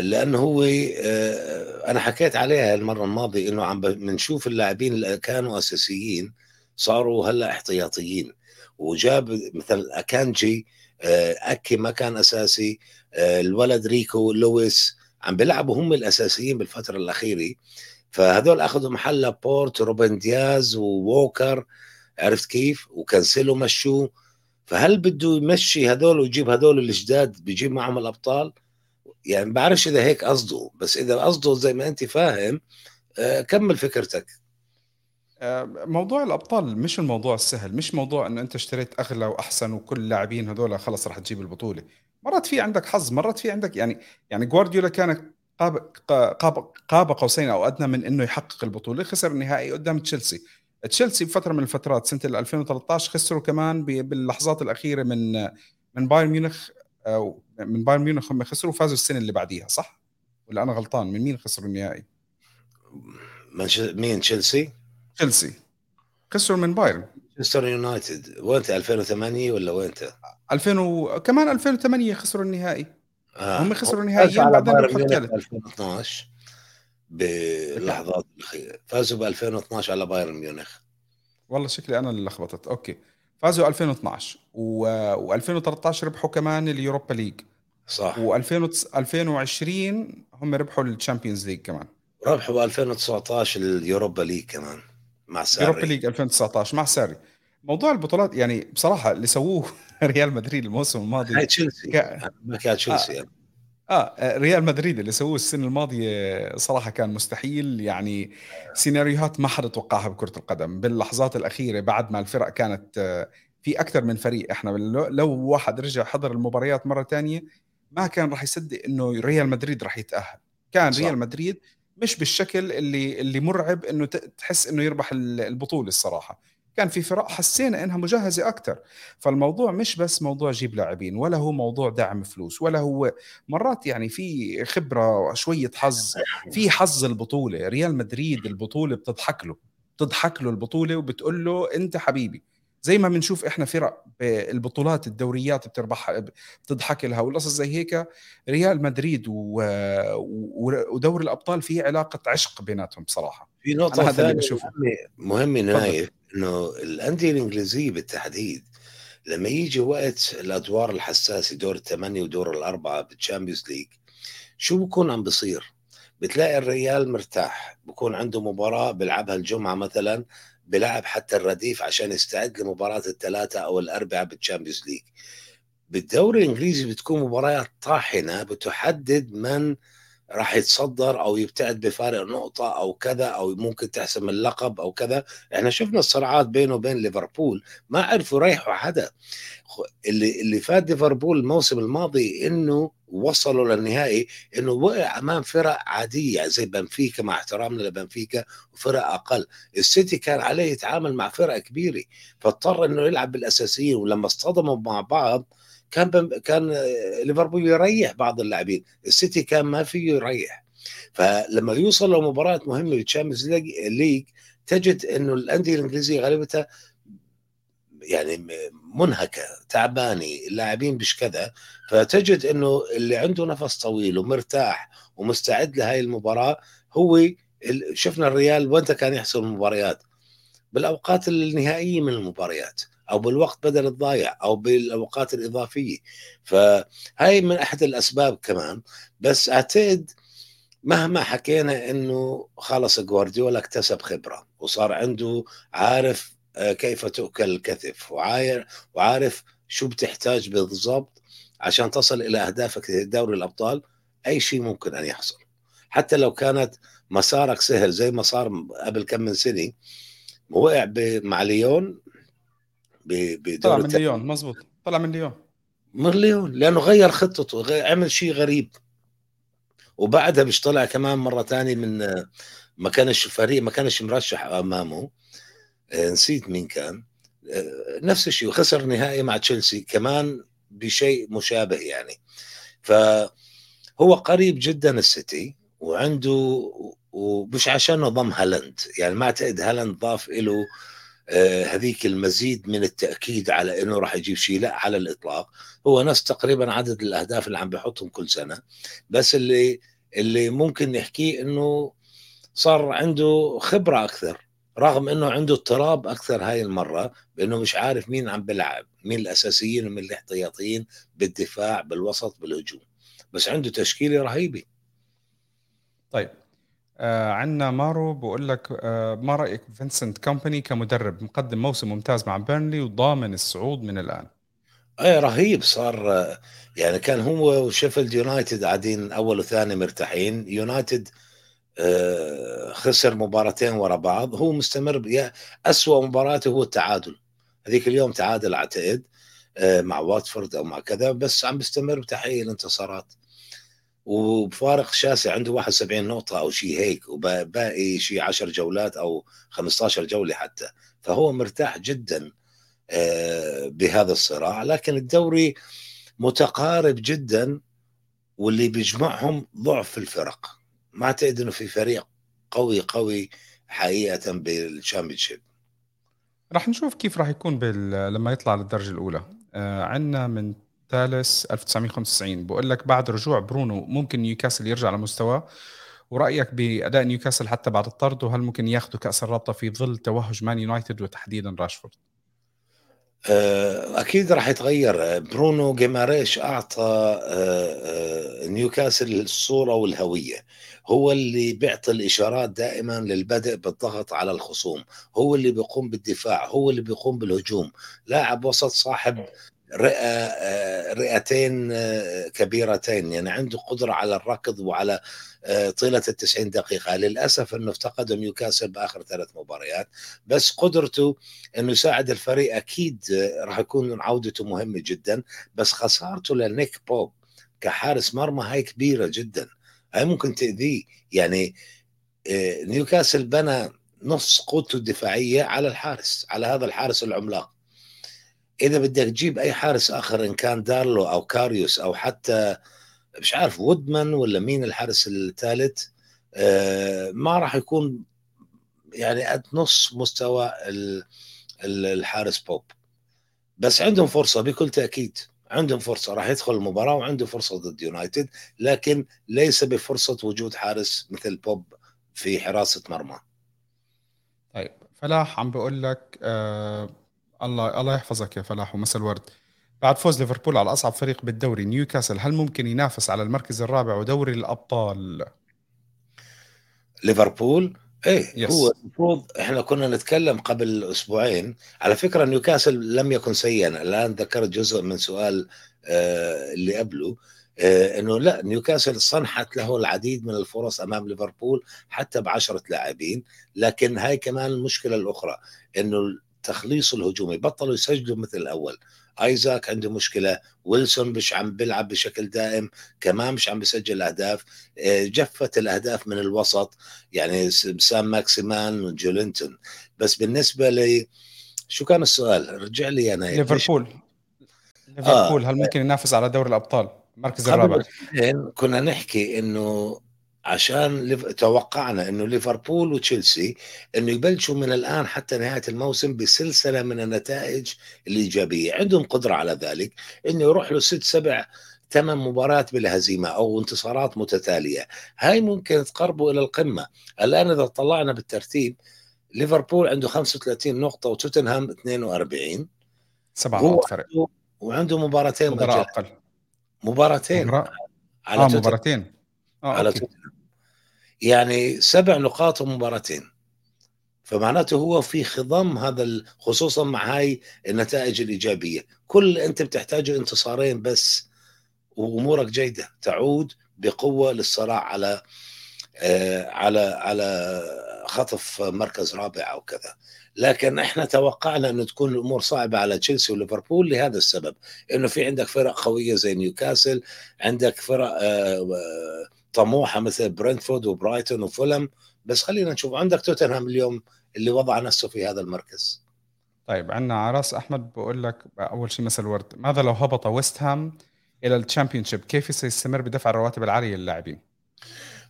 لأنه هو آه أنا حكيت عليها المرة الماضية إنه عم بنشوف اللاعبين اللي كانوا أساسيين صاروا هلأ احتياطيين. وجاب مثل أكانجي آه أكي ما كان أساسي آه الولد ريكو لويس عم بيلعبوا هم الأساسيين بالفترة الأخيرة. فهذول أخذوا محل بورت روبن دياز ووكر عرفت كيف؟ وكانسيلو مشوه. فهل بده يمشي هذول ويجيب هذول الجداد بيجيب معهم الأبطال؟ يعني بعرفش إذا هيك قصده بس إذا قصده زي ما أنت فاهم آه كمل فكرتك. آه، موضوع الأبطال مش الموضوع السهل مش موضوع إنه أنت اشتريت أغلى وأحسن وكل اللاعبين هذول خلص راح تجيب البطولة. مرات في عندك حظ مرات في عندك يعني يعني جوارديولا كان قاب قاب قاب قوسين أو أدنى من إنه يحقق البطولة خسر النهائي قدام تشيلسي. تشيلسي بفترة من الفترات سنة 2013 خسروا كمان باللحظات الأخيرة من من بايرن ميونخ من بايرن ميونخ هم خسروا وفازوا السنة اللي بعديها صح؟ ولا أنا غلطان؟ من مين خسروا النهائي؟ مين تشيلسي؟ تشيلسي. خسروا من بايرن. مانشستر يونايتد. وانت 2008 ولا وانت؟ 2000 و... كمان 2008 خسروا النهائي. آه. هم خسروا النهائي. بعدين 2012 باللحظات الأخيرة. فازوا ب 2012 على بايرن ميونخ. والله شكلي أنا اللي لخبطت. okay. فازوا 2012 و... و2013 ربحوا كمان ال Europa League. صح. و2020 هم ربحوا ال Champions League كمان. ربحوا ب 2019 ال Europa League كمان مع ساري. Europa League 2019 مع ساري. موضوع البطولات يعني بصراحة اللي سووه ريال مدريد الموسم الماضي هاي تشيلسي. ك... ما كان تشيلسي. آه. يعني. آه ريال مدريد اللي سووه السنة الماضية صراحة كان مستحيل يعني سيناريوهات ما حدا توقعها بكرة القدم باللحظات الأخيرة بعد ما الفرق كانت آه، في أكثر من فريق إحنا لو واحد رجع حضر المباريات مرة ثانية ما كان راح يصدق إنه ريال مدريد راح يتأهل كان صح. ريال مدريد مش بالشكل اللي اللي مرعب إنه تحس إنه يربح البطولة الصراحة كان في فرق حسينا إنها مجهزة أكثر فالموضوع مش بس موضوع جيب لاعبين ولا هو موضوع دعم فلوس ولا هو مرات يعني في خبرة شوية حظ في حظ البطولة. ريال مدريد البطولة بتضحك له بتضحك له البطولة وبتقول له أنت حبيبي. زي ما بنشوف إحنا فرق بالبطولات الدوريات بتربحها بتضحك لها والقصص زي هيك ريال مدريد و... ودور الأبطال في علاقة عشق بيناتهم بصراحة. في نقطة هذا اللي بشوفه. مهمة نايف إنه الأندية الإنجليزية بالتحديد لما يجي وقت الأدوار الحساسة دور الثمانية ودور الأربعة بال Champions League شو بكون عم بصير؟ بتلاقي الريال مرتاح بكون عنده مباراة بيلعبها الجمعة مثلا بلعب حتى الرديف عشان يستعد لمباراة الثلاثة أو الأربعة بال Champions League. بالدوري الإنجليزي بتكون مباريات طاحنة بتحدد من راح يتصدر أو يبتعد بفارق نقطة أو كذا أو ممكن تحسم اللقب أو كذا. إحنا شفنا الصراعات بينه وبين ليفربول ما عرفوا يريحوا حدا. اللي اللي فات ليفربول الموسم الماضي إنه وصلوا للنهائي إنه وقع أمام فرق عادية يعني زي بنفيكا مع احترامنا لبنفيكا وفرق أقل. السيتي كان عليه يتعامل مع فرق كبيرة فاضطر إنه يلعب بالأساسيين ولما اصطدموا مع بعض كان. كان ليفربول يريح بعض اللاعبين. السيتي كان ما فيه يريح. فلما يوصل لمباراة مهمة بال Champions League تجد إنه الأندية الإنجليزية غالبتها يعني منهكة تعبانة اللاعبين مش كذا. فتجد إنه اللي عنده نفس طويل ومرتاح ومستعد لهي المباراة هو شفنا الريال وين كان يحصل المباريات؟ بالأوقات النهائية من المباريات. أو بالوقت بدل الضايع أو بالأوقات الإضافية. فهاي من أحد الأسباب كمان. بس أعتقد مهما حكينا إنه خلص جوارديولا اكتسب خبرة وصار عنده عارف آه، كيف تؤكل الكتف وعارف شو بتحتاج بالضبط عشان تصل إلى أهدافك دوري الأبطال أي شيء ممكن أن يحصل. حتى لو كانت مسارك سهل زي ما صار قبل كم من سنة وقع مع ليون بدور طلع من ليون مزبوط طلع من ليون. من ليون لأنه غير خطته عمل شيء غريب. وبعدها مش طلع كمان مرة ثانية من ما كانش فريق ما كانش مرشح أمامه. آه، نسيت مين كان. آه، نفس الشيء وخسر نهائي مع تشيلسي كمان بشيء مشابه يعني. فهو قريب جدا السيتي وعنده ومش عشانه ضم هالاند. يعني ما أعتقد هالاند ضاف له هذيك المزيد من التأكيد على إنه راح يجيب شيء لا على الإطلاق. هو نفس تقريبا عدد الأهداف اللي عم بيحطهم كل سنة. بس اللي اللي ممكن نحكيه إنه صار عنده خبرة أكثر رغم إنه عنده اضطراب أكثر هاي المرة بإنه مش عارف مين عم بيلعب مين الأساسيين ومين الاحتياطيين بالدفاع بالوسط بالهجوم. بس عنده تشكيلة رهيبة. طيب آه عندنا مارو بقول لك آه ما رأيك فينسنت كومباني كمدرب مقدم موسم ممتاز مع بيرنلي وضامن الصعود من الآن؟ اي رهيب صار آه، يعني كان هو وشيفيلد يونايتد قاعدين أول وثاني مرتاحين. يونايتد آه خسر مباراتين ورا بعض. هو مستمر أسوأ مباراته هو التعادل. هذيك اليوم تعادل أعتقد آه مع واتفورد أو مع كذا بس عم بيستمر بتحقيق الانتصارات. وبفارق شاسع عنده 71 نقطة أو شيء هيك وباقي شيء 10 جولات أو 15 جولة حتى. فهو مرتاح جدا آه، بهذا الصراع. لكن الدوري متقارب جدا واللي بيجمعهم ضعف الفرق. ما أعتقد إنه في فريق قوي قوي حقيقة بال Championship. راح نشوف كيف راح يكون بال... لما يطلع للدرجة الأولى. آه عندنا من ثالث 1995 بقول لك بعد رجوع برونو ممكن نيوكاسل يرجع لمستواه؟ ورأيك بأداء نيوكاسل حتى بعد الطرد وهل ممكن ياخذوا كأس الرابطة في ظل توهج مان يونايتد وتحديدا راشفورد؟ آه، أكيد راح يتغير. برونو جيماريش أعطى آه، آه، نيوكاسل الصورة والهوية. هو اللي بيعطي الإشارات دائما للبدء بالضغط على الخصوم. هو اللي بيقوم بالدفاع هو اللي بيقوم بالهجوم. لاعب وسط صاحب رئة رئتين كبيرتين يعني عنده قدرة على الركض وعلى طيلة التسعين دقيقة. للأسف أنه افتقد نيوكاسل بآخر ثلاث مباريات بس قدرته أنه يساعد الفريق أكيد راح يكون عودته مهمة جدا بس خسارته لنيك بوب كحارس مرمى هاي كبيرة جدا. هاي ممكن تأذيه. يعني نيوكاسل بنى نص قوته الدفاعية على الحارس على هذا الحارس العملاق. إذا بدك تجيب أي حارس آخر إن كان دارلو أو كاريوس أو حتى مش عارف وودمان ولا مين الحارس الثالث آه، ما راح يكون يعني قد نص مستوى الحارس بوب. بس عندهم فرصة بكل تأكيد. عندهم فرصة راح يدخل المباراة وعنده فرصة ضد يونايتد لكن ليس بفرصة وجود حارس مثل بوب في حراسة مرمى. طيب فلاح عم بقول لك آه الله الله يحفظك يا فلاح ومسا الورد. بعد فوز ليفربول على أصعب فريق بالدوري نيوكاسل هل ممكن ينافس على المركز الرابع ودوري الأبطال؟ ليفربول؟ إيه yes. هو المفروض إحنا كنا نتكلم قبل أسبوعين. على فكرة نيوكاسل لم يكن سيئا. الآن ذكرت جزء من سؤال آه اللي قبله آه إنه لا نيوكاسل سنحت له العديد من الفرص أمام ليفربول حتى بعشرة لاعبين. لكن هاي كمان المشكلة الأخرى إنه التخليص الهجومي بطلوا يسجلوا مثل الأول. آيزاك عنده مشكلة ويلسون مش عم بيلعب بشكل دائم كمان مش عم بيسجل أهداف. آه، جفت الأهداف من الوسط يعني سام ماكسيمان وجولينتون. بس بالنسبة لي شو كان السؤال؟ رجع لي أنا ليفربول ليفربول. آه. هل ممكن ينافس على دوري الأبطال؟ المركز الرابع. كنا نحكي إنه عشان توقعنا إنه ليفربول وتشيلسي إنه يبلشوا من الآن حتى نهاية الموسم بسلسلة من النتائج الإيجابية، عندهم قدرة على ذلك إنه يروح له ست سبع ثمان مباريات بلا هزيمة أو انتصارات متتالية، هاي ممكن تقربوا إلى القمة، الآن إذا طلعنا بالترتيب ليفربول عنده 35 نقطة وتوتنهام 42 سبع نقط فرق وعنده مباراتين مباراة أقل. مباراتين مباراة على آه مباراتين. آه على توتنهام يعني سبع نقاط ومباراتين. فمعناته هو في خضم هذا خصوصا مع هاي النتائج الإيجابية. كل أنت بتحتاجه انتصارين بس وأمورك جيدة. تعود بقوة للصراع على آه على على خطف مركز رابع أو كذا. لكن إحنا توقعنا إنه تكون الأمور صعبة على تشيلسي وليفربول لهذا السبب. إنه في عندك فرق قوية زي نيوكاسل عندك فرق آه, طموحة مثل برنتفورد وبرايتون وفولم. بس خلينا نشوف عندك توتنهام اليوم اللي وضع نفسه في هذا المركز. طيب عندنا فراس أحمد بقول لك أول شيء مسا الورد ماذا لو هبط ويست هام إلى ال Championship كيف سيستمر بدفع الرواتب العالية للاعبين؟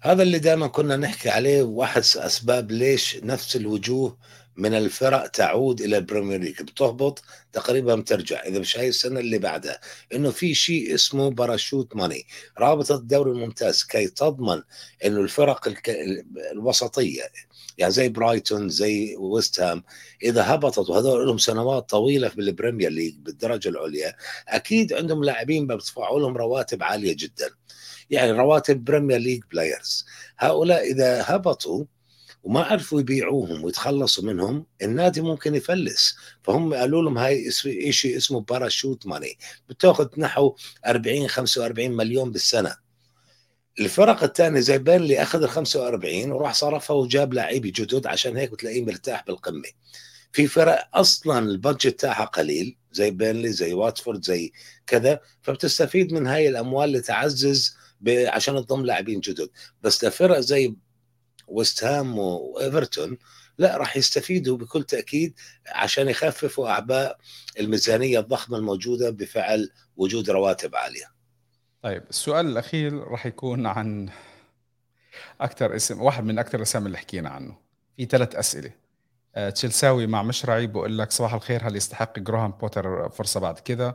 هذا اللي دائما كنا نحكي عليه واحد أسباب ليش نفس الوجوه من الفرق تعود إلى ال Premier League. بتهبط تقريبا بترجع. إذا مش هاي السنة اللي بعدها إنه في شيء اسمه parachute money رابطة الدوري الممتاز كي تضمن إنه الفرق الوسطية يعني زي برايتون زي ويست هام إذا هبطت وهذول لهم سنوات طويلة في ال Premier League بالدرجة العليا أكيد عندهم لاعبين بدفعوا لهم رواتب عالية جدا. يعني رواتب Premier League players هؤلاء إذا هبطوا وما عرفوا يبيعوهم ويتخلصوا منهم النادي ممكن يفلس. فهم قالوا لهم هاي شيء اسمه parachute money بتاخذ نحو 40 45 مليون بالسنة. الفرق الثانية زي بيرنلي أخذ ال 45 وراح صرفها وجاب لاعبين جدد عشان هيك بتلاقيه مرتاح بالقمة. في فرق أصلا ال budget تاعها قليل زي بيرنلي زي واتفورد زي كذا. فبتستفيد من هاي الأموال لتعزز عشان تضم لاعبين جدد. بس لفرق زي ويست هام وايفرتون لا راح يستفيدوا بكل تأكيد عشان يخففوا أعباء الميزانية الضخمة الموجودة بفعل وجود رواتب عالية. طيب السؤال الأخير راح يكون عن أكثر اسم واحد من أكثر الأسامي اللي حكينا عنه. في ثلاث أسئلة. آه، تشيلساوي مع مشرعي بقول لك صباح الخير هل يستحق جراهام بوتر فرصة بعد كذا؟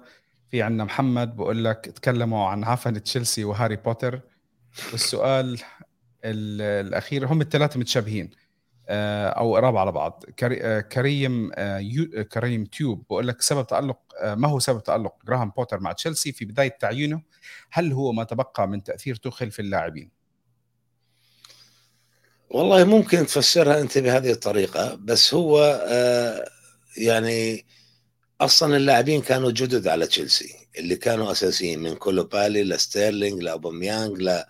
في عندنا محمد بقول لك تكلموا عن عفن تشيلسي وهاري بوتر والسؤال الأخير هم الثلاثه متشابهين آه، أو قراب على بعض. آه، كريم آه، كريم تيوب بقول لك سبب تألق ما هو سبب تألق جراهام بوتر مع تشيلسي في بداية تعيينه؟ هل هو ما تبقى من تأثير توخل في اللاعبين؟ والله ممكن تفسرها أنت بهذه الطريقة بس هو يعني أصلا اللاعبين كانوا جدد على تشيلسي اللي كانوا أساسيين من كولوبالي لستيرلينج لاوباميانج ل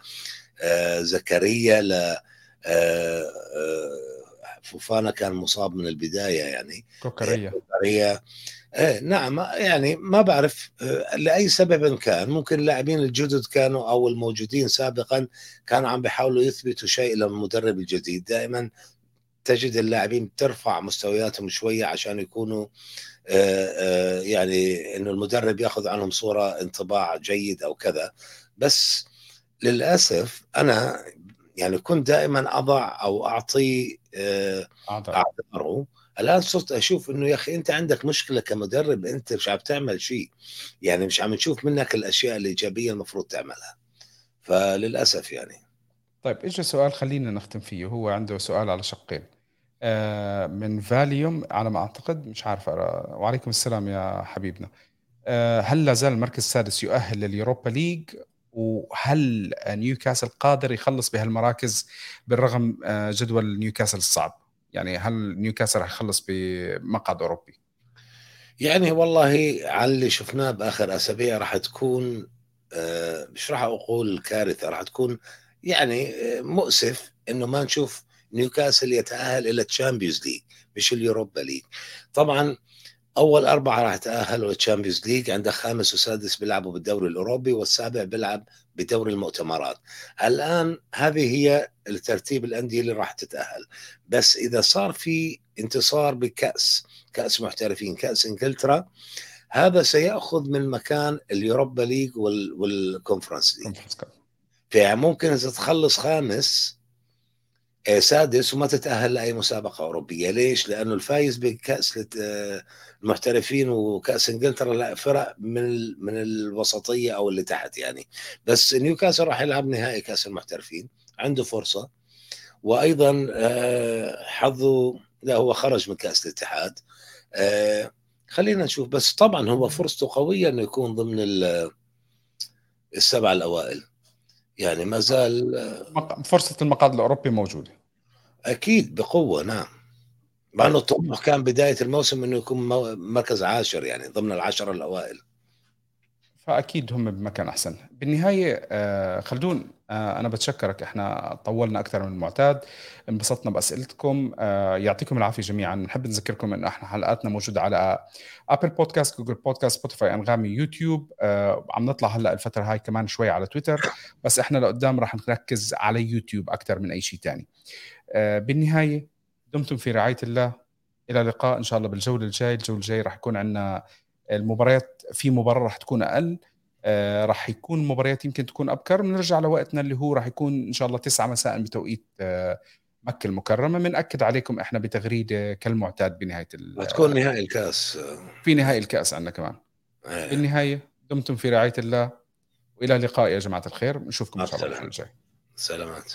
زكريا ل آه، آه، فوفانا كان مصاب من البداية يعني. كوكريا كوكريا إيه نعم يعني ما بعرف لأي سبب كان. ممكن اللاعبين الجدد كانوا أو الموجودين سابقا كانوا عم بيحاولوا يثبتوا شيء للمدرب الجديد. دائما تجد اللاعبين ترفع مستوياتهم شوية عشان يكونوا يعني إنه المدرب يأخذ عنهم صورة انطباع جيد أو كذا. بس للأسف أنا يعني كنت دائما أضع أو أعطي آه، اعذاره الآن صرت أشوف إنه يا أخي أنت عندك مشكلة كمدرب أنت مش عم تعمل شيء. يعني مش عم نشوف منك الأشياء الإيجابية المفروض تعملها. فللأسف يعني. طيب اجى سؤال خلينا نختم فيه هو عنده سؤال على شقين. آه، من فاليوم على ما أعتقد مش عارف أرى. وعليكم السلام يا حبيبنا. آه، هل لا زال المركز السادس يؤهل لل Europa League؟ وهل نيوكاسل قادر يخلص بهالمراكز بالرغم آه، جدول نيوكاسل الصعب؟ يعني هل نيوكاسل رح يخلص بمقعد أوروبي؟ يعني والله على اللي شفناه بآخر أسابيع راح تكون مش راح أقول كارثة راح تكون يعني مؤسف إنه ما نشوف نيوكاسل يتأهل إلى ال Champions League مش ال Europa League. طبعا أول أربعة راح يتأهلوا لل Champions League عندك خامس وسادس بيلعبوا بالدوري الأوروبي والسابع بيلعب بدوري المؤتمرات. الآن هذه هي الترتيب الأندية اللي راح تتأهل. بس إذا صار في انتصار بكأس كأس محترفين كأس إنجلترا هذا سيأخذ من مكان ال Europa League وال Conference League فممكن إذا تخلص خامس سادس وما تتأهل لأي مسابقة أوروبية، ليش؟ لأنه الفايز بكأس آه، المحترفين وكأس إنجلترا لا فرق من من الوسطية أو اللي تحت يعني، بس نيوكاسل راح يلعب نهائي كأس المحترفين، عنده فرصة. وأيضا آه، حظه لا هو خرج من كأس الاتحاد. خلينا نشوف. بس طبعا هو فرصته قوية إنه يكون ضمن السبعه الأوائل. يعني ما زال فرصة المقعد الأوروبي موجودة. أكيد بقوة نعم. مع إنه الطموح كان بداية الموسم إنه يكون مركز عاشر يعني ضمن العشره الأوائل. فأكيد هم بمكان أحسن. بالنهاية آه، خلدون آه، أنا بتشكرك. إحنا طولنا أكثر من المعتاد. انبسطنا بأسئلتكم. آه، يعطيكم العافية جميعا. نحب نذكركم إن إحنا حلقاتنا موجودة على Apple Podcast Google Podcast Spotify أنغامي يوتيوب. عم نطلع هلأ الفترة هاي كمان شوي على تويتر. بس إحنا لقدام راح نركز على يوتيوب أكثر من أي شيء ثاني بالنهاية دمتم في رعاية الله. إلى اللقاء إن شاء الله بالجولة الجاي الجولة الجاي راح يكون عندنا المباريات في مباراة راح تكون أقل. آه راح يكون مباريات يمكن تكون أبكر. بنرجع لوقتنا اللي هو راح يكون إن شاء الله 9 مساء بتوقيت آه مكة المكرمة. بناكد عليكم إحنا بتغريدة كالمعتاد بنهاية وتكون نهائي الكأس. في نهائي الكأس عندنا كمان. آه. بالنهاية دمتم في رعاية الله. وإلى اللقاء يا جماعة الخير. نشوفكم إن شاء الله الجاي سلامات.